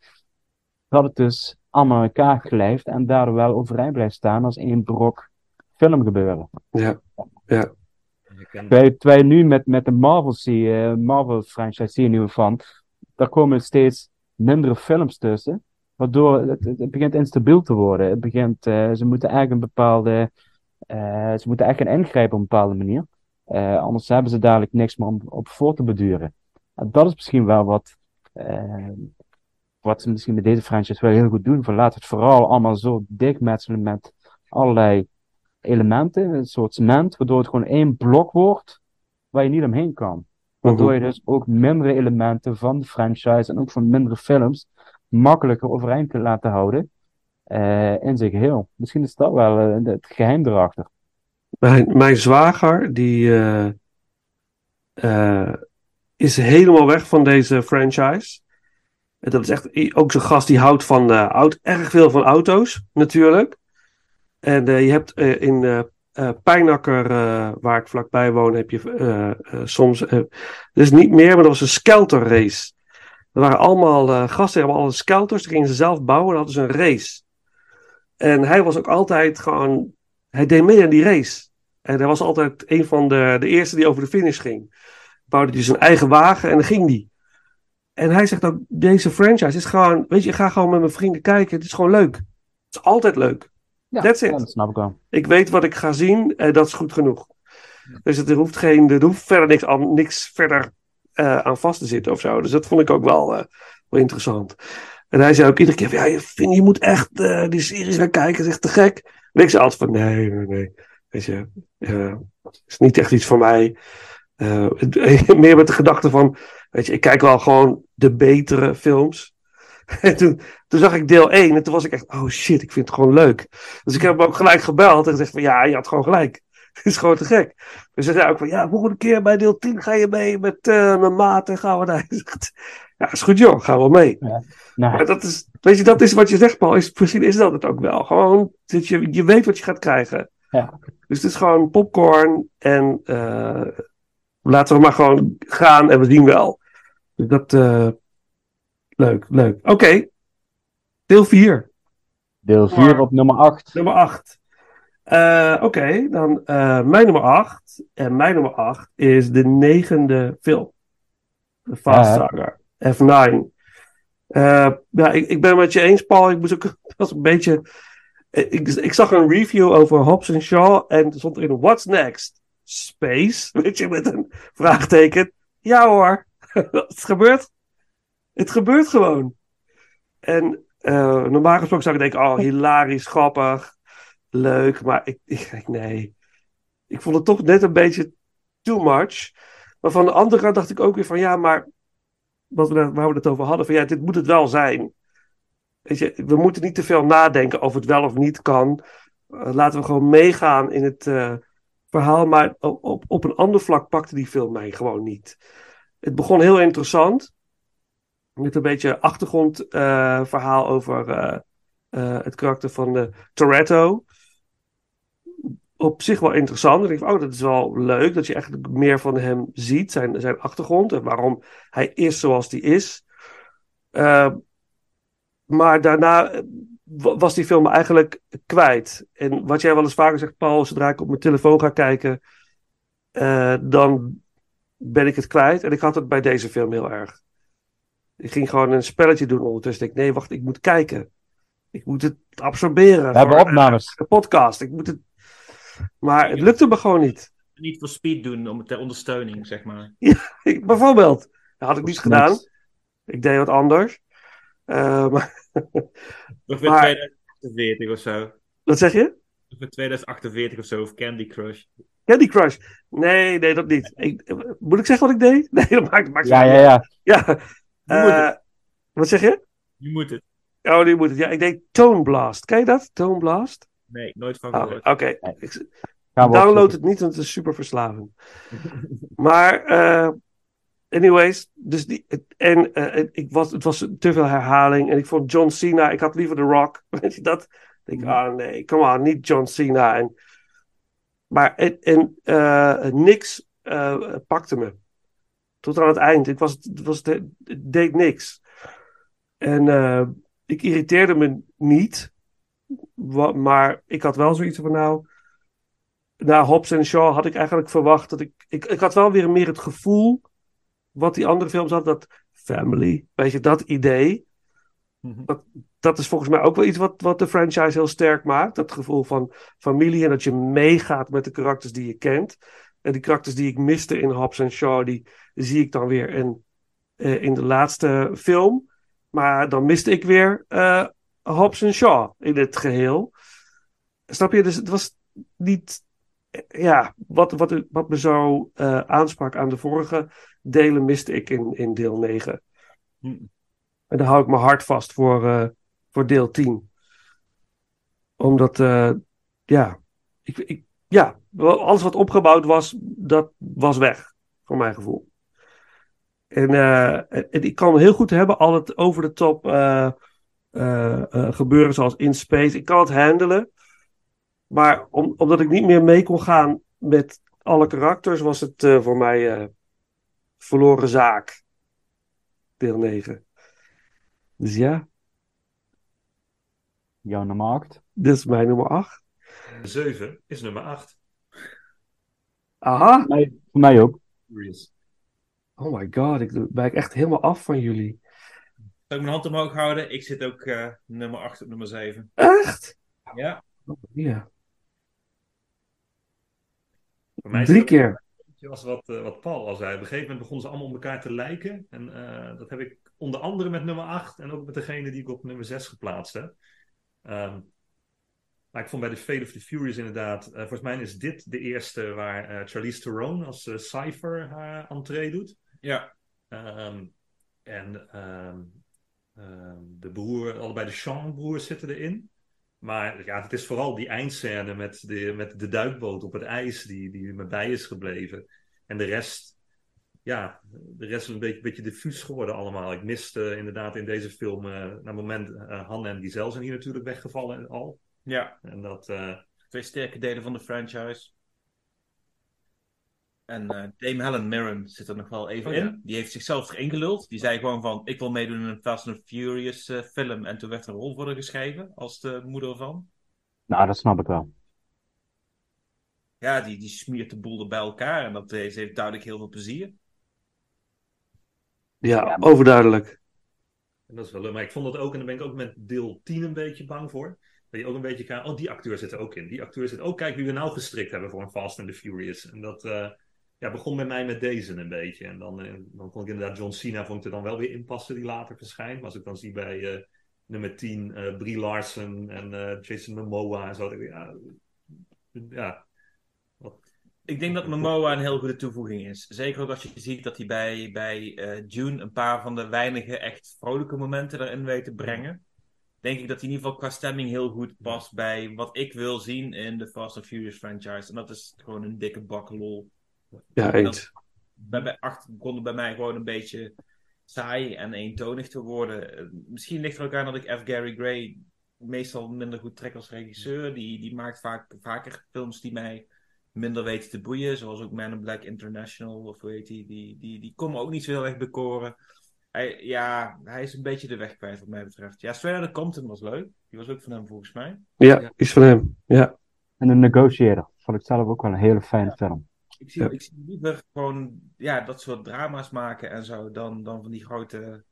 Dat het dus allemaal in elkaar glijft en daardoor wel overeind blijft staan als één brok film gebeuren. Ja, ja. Terwijl terwijl je nu met, met de Marvel, zie, eh, Marvel franchise zie je nu van, daar komen steeds mindere films tussen, waardoor het, begint instabiel te worden. Het begint, eh, ze moeten eigenlijk een bepaalde, eh, ze moeten eigenlijk ingrijpen op een bepaalde manier. Eh, anders hebben ze dadelijk niks meer om op voor te beduren. En dat is misschien wel wat, wat ze misschien met deze franchise wel heel goed doen. Van laat het vooral allemaal zo dichtmetselen met allerlei elementen, een soort cement, waardoor het gewoon één blok wordt waar je niet omheen kan. Waardoor je dus ook mindere elementen van de franchise en ook van mindere films makkelijker overeind kunt laten houden eh, in zijn geheel. Misschien is dat wel eh, het geheim erachter. Mijn, mijn zwager, die eh, is helemaal weg van deze franchise. Dat is echt ook zo'n gast die houdt van oud, erg veel van auto's, natuurlijk. En je hebt in eh, Pijnakker, eh, waar ik vlakbij woon, heb je eh, soms, dus niet meer, maar dat was een skelter race. Er waren allemaal gasten, die hebben alle skelters, die gingen ze zelf bouwen en hadden ze een race. En hij was ook altijd gewoon, hij deed mee aan die race. En hij was altijd een van de, de eerste die over de finish ging. Bouwde hij zijn eigen wagen en dan ging die. En hij zegt ook, deze franchise is gewoon, weet je, ik ga gewoon met mijn vrienden kijken. Het is gewoon leuk. Het is altijd leuk. Ja, That's it. dat snap ik wel. Ik weet wat ik ga zien en dat is goed genoeg. Dus het, er hoeft, geen, er hoeft verder niks, aan, niks verder eh, aan vast te zitten of zo. Dus dat vond ik ook wel, eh, wel interessant. En hij zei ook iedere keer: ja, je, vind, je moet echt eh, die series gaan kijken, het is echt te gek. En ik zei altijd van: nee, nee, nee. Weet je, eh, is niet echt iets voor mij. Het- (laughs) meer met de gedachte van: weet je, ik kijk wel gewoon de betere films. (laughs) En toen, toen zag ik deel 1 en toen was ik echt, oh shit, ik vind het gewoon leuk. Dus ik heb hem ook gelijk gebeld en gezegd van ja, je had gewoon gelijk. (laughs) Het is gewoon te gek. Dus hij zei ook van ja, volgende keer bij deel 10 ga je mee met eh, mijn maat en gaan we zeg, Ja, is goed joh, gaan we mee. Nou, Maar dat is, weet je, dat is wat je zegt Paul, is, misschien is dat het ook wel. Gewoon, dat je, je weet wat je gaat krijgen. Ja. Dus het is gewoon popcorn en eh, laten we maar gewoon gaan en we zien wel. Dus dat, eh, leuk, leuk. Oké, deel 4. Deel 4 op nummer 8. Nummer 8. Oké, dan eh, mijn nummer 8. En mijn nummer 8 is de negende film. De Fast Ja. Saga. F9. Eh, ja, ik, ik ben het met je eens, Paul. Ik moest ook (laughs) dat was een beetje. eh, Ik, ik zag een review over Hobbs en Shaw. En er stond erin: What's next? Space? (laughs) Weet je, met een vraagteken. Ja hoor, (laughs) het gebeurt. Het gebeurt gewoon. En eh, normaal gesproken zou ik denken: Oh, hilarisch, grappig, leuk. Maar ik, (laughs) ik Nee. Ik vond het toch net een beetje too much. Maar van de andere kant dacht ik ook weer van: Ja, maar wat we, waar we het over hadden, van ja, dit moet het wel zijn. Weet je, we moeten niet te veel nadenken of het wel of niet kan. Eh, laten we gewoon meegaan in het eh, verhaal. Maar op, op, op een ander vlak pakte die film mij gewoon niet. Het begon heel interessant. Met een beetje achtergrondverhaal verhaal over eh, eh, het karakter van de Toretto. Op zich wel interessant. Ik denk oh, dat is wel leuk dat je eigenlijk meer van hem ziet, zijn, zijn achtergrond en waarom hij is zoals hij is. Eh, maar daarna eh, wa- was die film eigenlijk kwijt. En wat jij wel eens vaker zegt, Paul, zodra ik op mijn telefoon ga kijken, eh, dan ben ik het kwijt. En ik had het bij deze film heel erg. Ik ging gewoon een spelletje doen ondertussen. Ik denk, nee, wacht, ik moet kijken. Ik moet het absorberen. We hebben voor, opnames. eh, de podcast. Ik moet het... Maar het lukte me gewoon niet. Niet voor speed doen, om, ter ondersteuning, zeg maar. (laughs) Ik, bijvoorbeeld. Dat had ik niet gedaan. niks. Ik deed wat anders. Eh, maar, (laughs) Nog weer Maar- 2048 of zo. wat zeg je? Nog weer 2048 of zo, of Candy Crush. Candy Crush. Nee, nee, dat niet. Ik, moet ik zeggen wat ik deed? (laughs) Nee, dat maakt, maakt Ja, niet ja, ja. ja. Eh, wat zeg je? Je moet het. Oh, die moet het. Ja, ik deed Tone Blast. Ken je dat? Tone Blast? Nee, nooit van Oh, gehoord. Oké. Download het niet, want het is super verslavend. (laughs) maar, eh, anyways. Dus die, het- en eh, ik was, het was te veel herhaling. En ik vond John Cena, ik had liever The Rock. (laughs) Weet je dat? Ik denk, ah nee, come on, niet John Cena. En, maar en, en eh, niks eh, pakte me. Tot aan het eind. Ik was, het was, het deed niks. En eh, ik irriteerde me niet. Maar ik had wel zoiets van, nou, na Hobbs en Shaw had ik eigenlijk verwacht dat ik, ik... Ik had wel weer meer het gevoel, wat die andere films hadden, dat family, weet je, dat idee. Dat, dat is volgens mij ook wel iets wat, wat de franchise heel sterk maakt. Dat gevoel van familie en dat je meegaat met de karakters die je kent. En die karakters die ik miste in Hobbs en Shaw, die zie ik dan weer in, eh, in de laatste film. Maar dan miste ik weer eh Hobbs en Shaw in het geheel. Snap je? Dus het was niet. Ja, wat, wat, wat me zo eh, aansprak aan de vorige delen miste ik in, in deel 9. En daar hou ik mijn hart vast voor, eh, voor deel 10. Omdat, eh, ja, ik, ik, ja, alles wat opgebouwd was, dat was weg, voor mijn gevoel. En, eh, en ik kan heel goed hebben al het over de top eh, eh, gebeuren zoals in space. Ik kan het handelen. Maar om, omdat ik niet meer mee kon gaan met alle karakters, was het eh, voor mij eh, verloren zaak. Deel 9. Dus ja, Jouw nummer 8. dit is mijn nummer 8. 7 is nummer 8. Aha. Nee, voor mij ook. Oh my god, ik wijk echt helemaal af van jullie. Zal ik mijn hand omhoog houden? Ik zit ook eh, nummer 8 op nummer 7. Echt? Ja. Ja. Voor mij Drie het keer. beetje als wat, eh, wat Paul al zei. Op een gegeven moment begonnen ze allemaal op elkaar te lijken. En eh, dat heb ik onder andere met nummer 8 en ook met degene die ik op nummer 6 geplaatst heb. Ehm, maar ik vond bij The Fate of the Furious inderdaad, volgens mij is dit de eerste waar Charlize Theron als Cypher haar entree doet. Ja. Ehm, en ehm, ehm, de broer, allebei de Sean-broers zitten erin. Maar ja, het is vooral die eindscène met de, met de duikboot op het ijs die, die me bij is gebleven. En de rest, ja, de rest is een beetje, beetje diffuus geworden allemaal. Ik miste inderdaad in deze film, eh naar het moment, eh Han en Diesel zijn hier natuurlijk weggevallen al. Ja. En dat, eh, Twee sterke delen van de franchise. En eh, Dame Helen Mirren zit er nog wel even Oh, in. ja. Die heeft zichzelf erin geluld. Die zei gewoon van, ik wil meedoen in een Fast and Furious eh, film. En toen werd er een rol voor haar geschreven, als de moeder van. Nou, dat snap ik wel. Ja, die, die smiert de boel er bij elkaar. En dat ze heeft duidelijk heel veel plezier. Ja, overduidelijk. En dat is wel leuk. Maar ik vond dat ook, en daar ben ik ook met deel 10 een beetje bang voor. Dat je ook een beetje kan, oh, die acteur zit er ook in. Die acteur zit ook, kijk wie we nou gestrikt hebben voor een Fast and the Furious. En dat eh, ja, begon bij mij met deze een beetje. En dan, eh, dan kon ik inderdaad John Cena vond ik er dan wel weer inpassen die later verschijnt. Maar als ik dan zie bij eh, nummer 10 eh Brie Larson en Jason Momoa en zo. ik, Ja, ja, Ik denk dat Momoa een heel goede toevoeging is. Zeker ook als je ziet dat hij bij, bij June een paar van de weinige echt vrolijke momenten erin weet te brengen. Denk ik dat hij in ieder geval qua stemming heel goed past bij wat ik wil zien in de Fast and Furious franchise. En dat is gewoon een dikke bak lol. Ja, En eens. Bij, bij acht begon het bij mij gewoon een beetje saai en eentonig te worden. Misschien ligt er ook aan dat ik F. Gary Gray meestal minder goed trek als regisseur. Die, die maakt vaak, vaker films die mij minder weten te boeien. Zoals ook Man in Black International of hoe heet die. Die, die, die komen ook niet zo heel erg bekoren. hij, ja, hij is een beetje de weg kwijt wat mij betreft. Ja, Straight Outta Compton was leuk. Die was ook van hem volgens mij. Ja, iets van hem. Ja. En de Negotiator. Vond ik zelf ook wel een hele fijne film. Ik zie, ik zie liever gewoon ja, dat soort drama's maken en zo dan, dan van die grote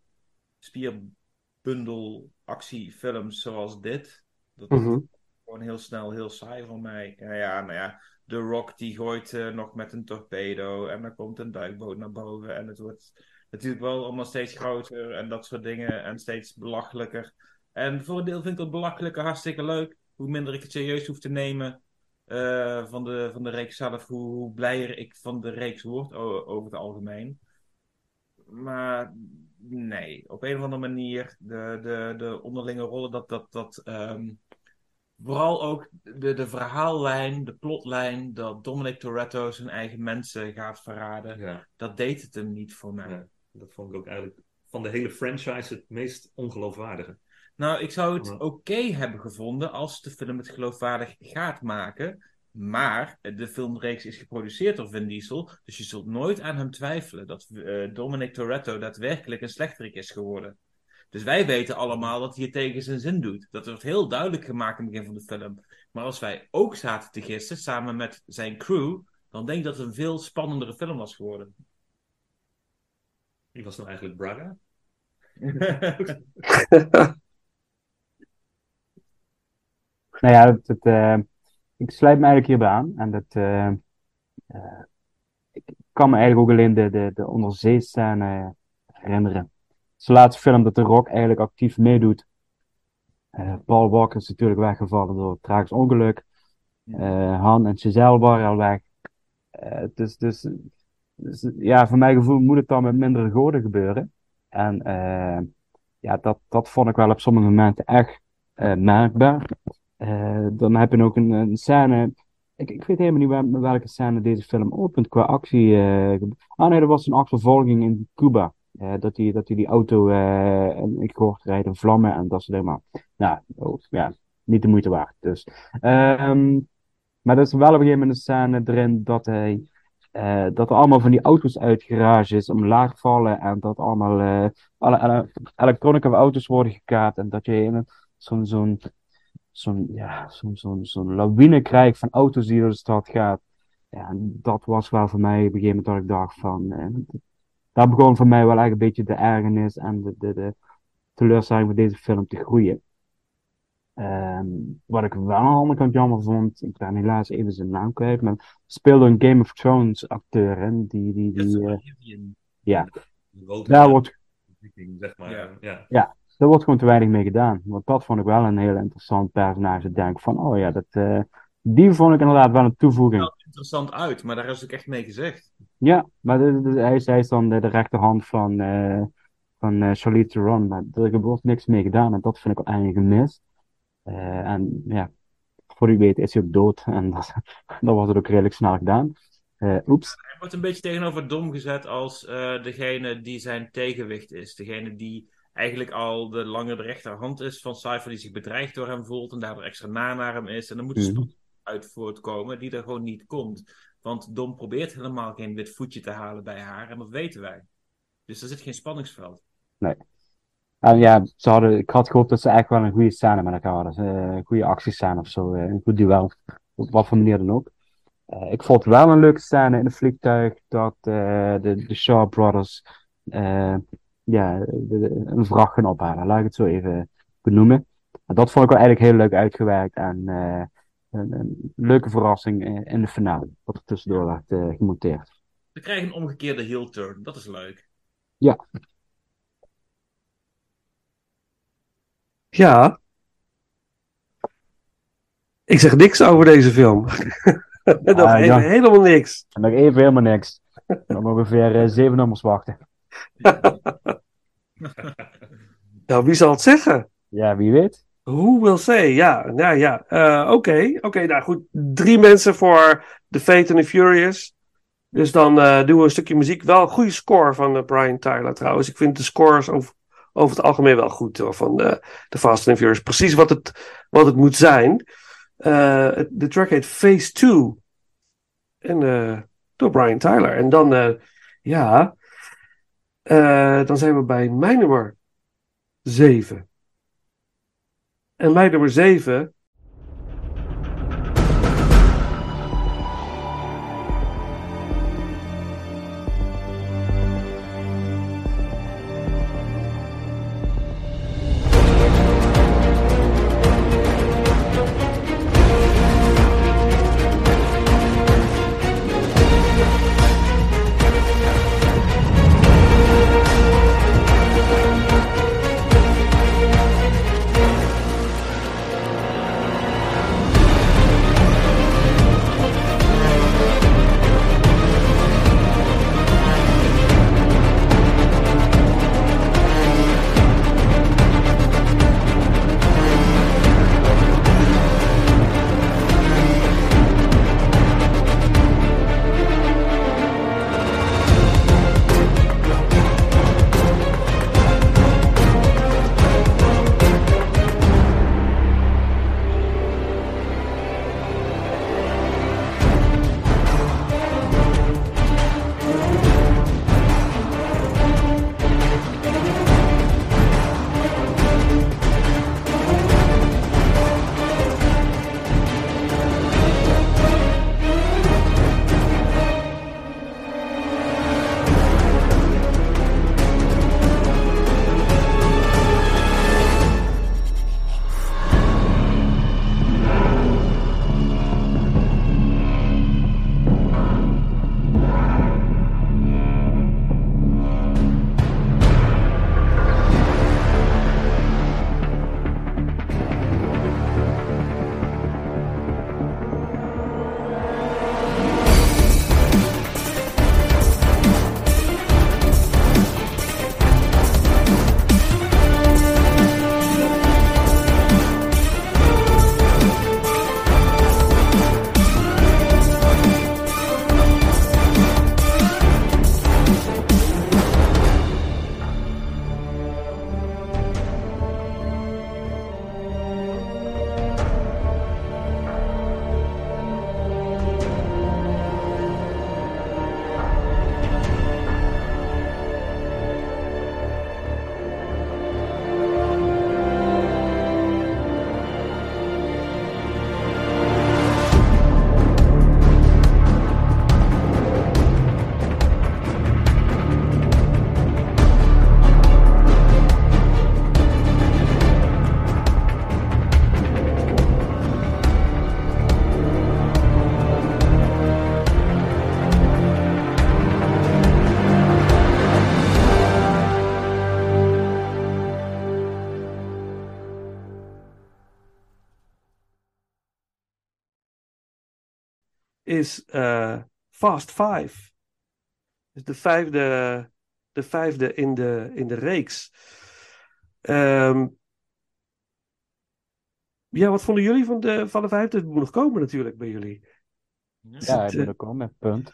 spierbundel actiefilms zoals dit. Dat is Mhm. gewoon heel snel heel saai voor mij. Ja, ja, nou ja, The Rock die gooit eh, nog met een torpedo en dan komt een duikboot naar boven en het wordt natuurlijk wel allemaal steeds groter en dat soort dingen en steeds belachelijker. En voor een deel vind ik dat belachelijke hartstikke leuk. Hoe minder ik het serieus hoef te nemen eh, van, de, van de reeks zelf, hoe, hoe blijer ik van de reeks word over het algemeen. Maar nee, op een of andere manier, de, de, de onderlinge rollen, dat, dat, dat ehm, vooral ook de, de verhaallijn, de plotlijn, dat Dominic Toretto zijn eigen mensen gaat verraden, Ja. dat deed het hem niet voor mij. Ja, dat vond ik ook eigenlijk van de hele franchise het meest ongeloofwaardige. Nou, ik zou het oké hebben gevonden als de film het geloofwaardig gaat maken. Maar de filmreeks is geproduceerd door Vin Diesel. Dus je zult nooit aan hem twijfelen dat eh, Dominic Toretto daadwerkelijk een slechterik is geworden. Dus wij weten allemaal dat hij het tegen zijn zin doet. Dat wordt heel duidelijk gemaakt in het begin van de film. Maar als wij ook zaten te gissen, samen met zijn crew, dan denk ik dat het een veel spannendere film was geworden. Wie was nou eigenlijk Braga? (laughs) (laughs) (laughs) Nou ja, het, het, eh, ik sluit me eigenlijk hierbij aan. En dat, eh, eh, ik kan me eigenlijk ook alleen de, de, de onderzeescène herinneren. Het is de laatste film dat de Rock eigenlijk actief meedoet. Paul Walker is natuurlijk weggevallen door een tragisch ongeluk. Han en Giselle waren al weg. Dus, dus, dus ja, voor mijn gevoel moet het dan met mindere goden gebeuren. En ja, dat, dat vond ik wel op sommige momenten echt merkbaar. Eh, dan heb je ook een, scène. Ik, ik weet helemaal niet waar, welke scène deze film opent qua actie. ge- ah nee, dat was een achtervolging in Cuba. Eh, dat hij dat die, die auto in kort rijdt in vlammen en dat soort dingen. Nou, oh, ja, niet de moeite waard. Dus. Ehm, maar er is wel op een gegeven moment een scène erin dat hij. dat er allemaal van die auto's uit garages omlaag vallen en dat allemaal eh, alle, auto's worden gekaapt en dat je in zo'n zo'n zo'n ja, zo'n zo'n zo'n lawine krijgt van auto's die door de stad gaat. Ja, en dat was wel voor mij op een gegeven moment dat ik dacht van, eh, daar begon voor mij wel echt een beetje de ergernis en de, de, de teleurstelling van deze film te groeien. Ehm, wat ik wel aan de andere kant jammer vond, ik ben helaas even zijn naam kwijt, maar speelde een Game of Thrones acteur, hè, die, die, die, eh, ja, daar wordt, zeg maar. Ja. Ja. ja, daar wordt gewoon te weinig mee gedaan. Want dat vond ik wel een heel interessant personage. Ik denk van, oh ja, dat, eh, die vond ik inderdaad wel een toevoeging. Het interessant uit, maar daar is ook echt mee gezegd. Ja, maar de, de- hij, is, hij is dan de, de rechterhand van, eh van eh Charlize Theron. Maar er wordt niks mee gedaan en dat vind ik wel eigenlijk gemist. En ja, voor u weet is hij ook dood. (laughs) En dat, dat was het ook redelijk snel gedaan. Oeps. Hij wordt een beetje tegenover Dom gezet als eh, degene die zijn tegenwicht is. Degene die eigenlijk al de lange de rechterhand is van Cypher, die zich bedreigd door hem voelt en daardoor extra na naar hem is. En dan moet er Mhm. spanning uit voortkomen die er gewoon niet komt. Want Dom probeert helemaal geen wit voetje te halen bij haar en dat weten wij. Dus er zit geen spanningsveld. Nee. En ja, ze hadden, ik had gehoopt dat ze echt wel een goede scène met elkaar hadden. Een goede actiescène of zo. eh, Een goed duel. Op wat voor manier dan ook. Eh, ik vond wel een leuke scène in het vliegtuig dat eh, de, de Shaw Brothers ja, een vracht gaan ophalen. Laat ik het zo even benoemen. En dat vond ik wel eigenlijk heel leuk uitgewerkt. En eh, een, een leuke verrassing in de finale. Wat er tussendoor werd eh, gemonteerd. We krijgen een omgekeerde heel turn. Dat is leuk. Ja, Ja. Ik zeg niks over deze film. (laughs) Nog Ah, even ja. helemaal niks. en nog even helemaal niks. Nog ongeveer eh, zeven nummers wachten. (laughs) (laughs) Nou, wie zal het zeggen? Ja, wie weet. Who will say? Ja, ja, ja. Eh, Oké, oké. nou goed. Drie mensen voor The Fate and the Furious. Dus dan eh, doen we een stukje muziek. Wel een goede score van eh, Brian Tyler trouwens. Ik vind de scores over, over het algemeen wel goed hoor, van de, de Fast and Furious. Precies wat het, wat het moet zijn. De track heet Phase 2. En door Brian Tyler. En dan, ja. Eh, dan zijn we bij mijn nummer 7. En mijn nummer 7 is eh, Fast Five. Dus de vijfde, de vijfde in de, in de reeks. Ehm, ja, wat vonden jullie van de, van de vijfde? Het moet nog komen natuurlijk bij jullie. Ja, het, ik moet eh, er komen, punt.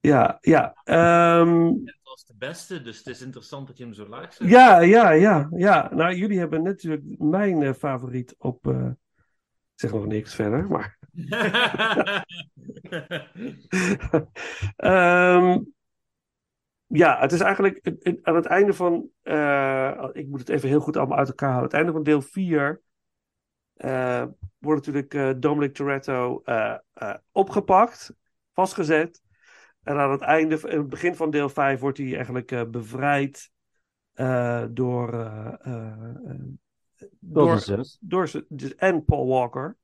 ja, ja. ehm, Het was de beste, dus het is interessant dat je hem zo laag zet. ja, ja, ja, ja. Nou, jullie hebben natuurlijk mijn eh, favoriet op. eh, ik zeg nog niks verder, maar. (laughs) Ehm, ja, het is eigenlijk aan het einde van. eh, ik moet het even heel goed allemaal uit elkaar halen. Aan het einde van deel 4 eh, wordt natuurlijk eh, Dominic Toretto opgepakt, vastgezet. En aan het einde, in het begin van deel 5, wordt hij eigenlijk bevrijd door. Door door zijn- dus- en Paul Walker,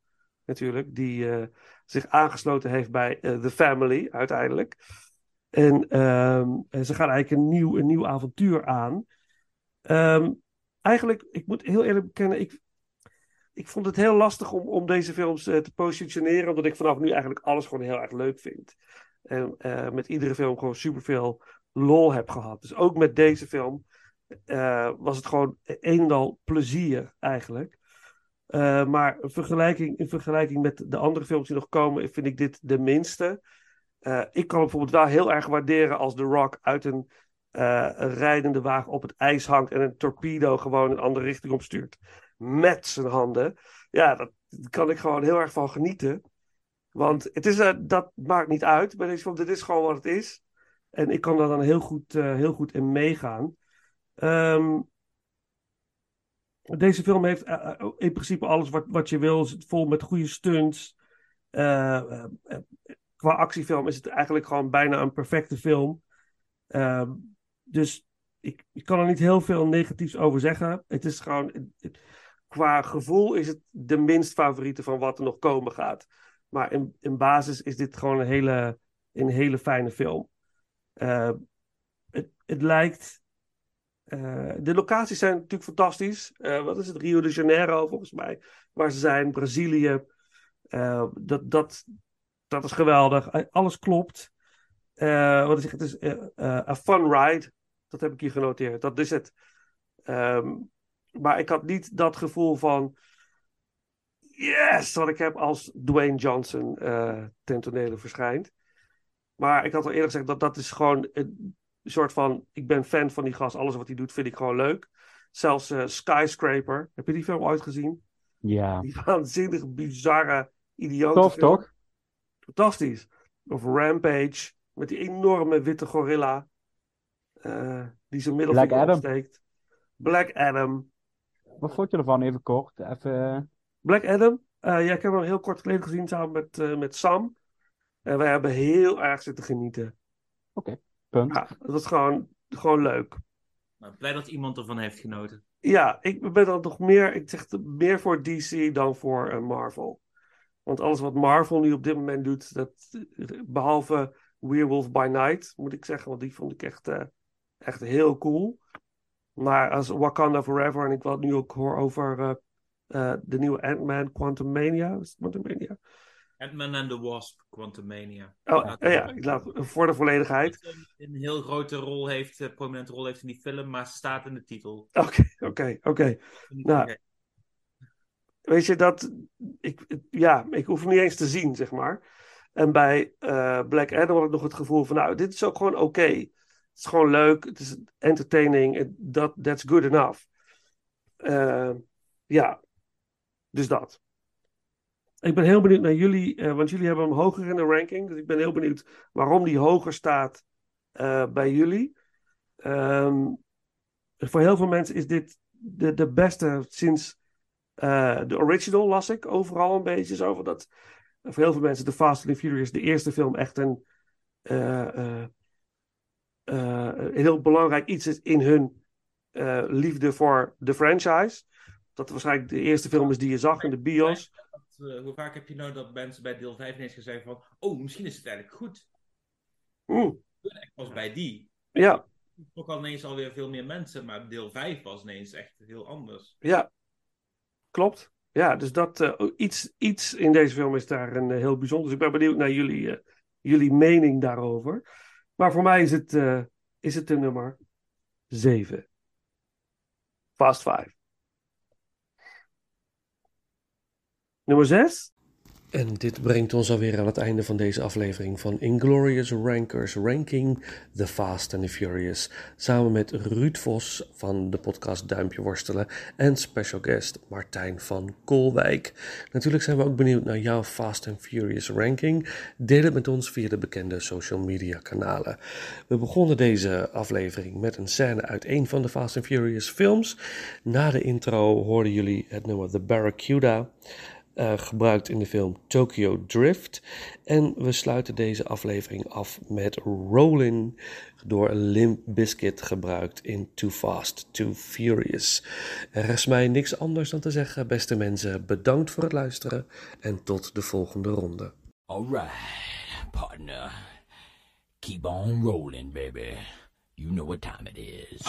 natuurlijk, die eh, zich aangesloten heeft bij eh, The Family uiteindelijk. En ehm, en ze gaan eigenlijk een nieuw, een nieuw avontuur aan. Ehm, eigenlijk, ik moet heel eerlijk bekennen, ik, ik vond het heel lastig om, om deze films eh, te positioneren, omdat ik vanaf nu eigenlijk alles gewoon heel erg leuk vind. En met iedere film gewoon superveel lol heb gehad. Dus ook met deze film was het gewoon een en al plezier eigenlijk. Eh, maar in vergelijking, in vergelijking met de andere films die nog komen, vind ik dit de minste. Eh, ik kan bijvoorbeeld wel heel erg waarderen als The Rock uit een, eh, een rijdende wagen op het ijs hangt en een torpedo gewoon een andere richting opstuurt. Met zijn handen. Ja, daar kan ik gewoon heel erg van genieten. Want het is, dat maakt niet uit bij deze film. Dit is gewoon wat het is. En ik kan daar dan heel goed, heel goed in meegaan. Ehm, deze film heeft eh, eh, in principe alles wat, wat je wil. Zit vol met goede stunts. Eh, qua actiefilm is het eigenlijk gewoon bijna een perfecte film. Ehm, dus ik, ik kan er niet heel veel negatiefs over zeggen. Het is gewoon, qua gevoel is het de minst favoriete van wat er nog komen gaat. Maar in, in basis is dit gewoon een hele, een hele fijne film. Eh, het, het lijkt. Eh, de locaties zijn natuurlijk fantastisch. Eh, wat is het? Rio de Janeiro, volgens mij. Waar ze zijn, Brazilië. Eh, dat, dat, dat is geweldig. Alles klopt. Wat is het? Het is a fun ride. Dat heb ik hier genoteerd. Dat is het. Ehm, maar ik had niet dat gevoel van. Yes, wat ik heb als Dwayne Johnson ten tonele verschijnt. Maar ik had al eerder gezegd dat dat is gewoon een soort van. Ik ben fan van die gast. Alles wat hij doet vind ik gewoon leuk. Zelfs eh, Skyscraper. Heb je die film ooit gezien? Ja. Die waanzinnig bizarre, idiote Tof, film. toch? Fantastisch. Of Rampage. Met die enorme witte gorilla. eh, die zijn middelvinger opsteekt. Black Adam. Wat vond je ervan? Even kort. Even... eh, Black Adam. eh, ja, ik heb hem heel kort geleden gezien samen met, met Sam. En wij hebben heel erg zitten genieten. Punt. Ja, dat was gewoon, gewoon leuk. Nou, blij dat iemand ervan heeft genoten. Ja, ik ben dan nog meer, ik zeg meer voor DC dan voor eh, Marvel. Want alles wat Marvel nu op dit moment doet, dat, behalve Werewolf by Night, moet ik zeggen, want die vond ik echt, eh, echt heel cool. Maar als Wakanda Forever, en ik wat nu ook hoor over eh, eh, de nieuwe Ant-Man, Quantumania, is het Quantumania? Ant-Man and the Wasp, Quantumania. Oh, ja, ja, ik laat, voor de volledigheid. Een, een heel grote rol heeft, een prominente rol heeft in die film, maar ze staat in de titel. Oké, oké, oké. Nou. Weet je dat, ik, ja, ik hoef hem niet eens te zien, zeg maar. En bij eh, Black Adam had ik nog het gevoel van, nou, dit is ook gewoon oké. Het is gewoon leuk, het is entertaining, that, that's good enough. Eh, ja, dus dat. Ik ben heel benieuwd naar jullie, eh, want jullie hebben hem hoger in de ranking. Dus ik ben heel benieuwd waarom die hoger staat eh, bij jullie. Ehm, voor heel veel mensen is dit de, de beste sinds eh, de original, las ik overal een beetje zo. Dat voor heel veel mensen de Fast and the Furious, de eerste film, echt een, een heel belangrijk iets is in hun liefde voor de franchise. Dat waarschijnlijk de eerste film is die je zag in de bios. Eh, hoe vaak heb je nou dat mensen bij deel 5 ineens gezegd van, oh, misschien is het eigenlijk goed. Mm, Ik was bij die. ja, Ook al ineens alweer veel meer mensen, maar deel 5 was ineens echt heel anders. ja, klopt. Ja, dus dat, eh, iets, iets in deze film is daar een eh, heel bijzonder. Dus ik ben benieuwd naar jullie, jullie mening daarover. Maar voor mij is het, is het de nummer 7. Fast 5. Nummer 6. En dit brengt ons alweer aan het einde van deze aflevering van Inglorious Rankers Ranking The Fast and the Furious. Samen met Ruud Vos van de podcast Duimpje Worstelen en special guest Martijn van Koolwijk. Natuurlijk zijn we ook benieuwd naar jouw Fast and Furious ranking. Deel het met ons via de bekende social media kanalen. We begonnen deze aflevering met een scène uit een van de Fast and Furious films. Na de intro hoorden jullie het nummer The Barracuda eh, gebruikt in de film Tokyo Drift. En we sluiten deze aflevering af met Rollin' door Limp Bizkit gebruikt in Too Fast, Too Furious. Er is mij niks anders dan te zeggen, beste mensen, bedankt voor het luisteren en tot de volgende ronde. Alright, partner. Keep on rolling, baby. You know what time it is.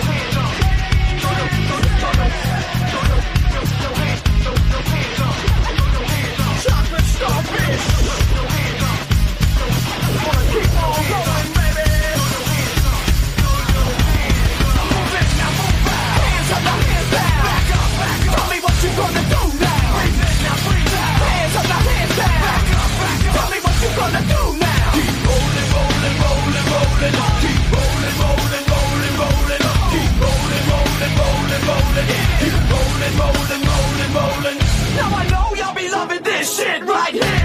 Hands up, rolling, rolling, rolling, rolling. Keep rolling, rolling, rolling, rolling. Now I know y'all be loving this shit right here.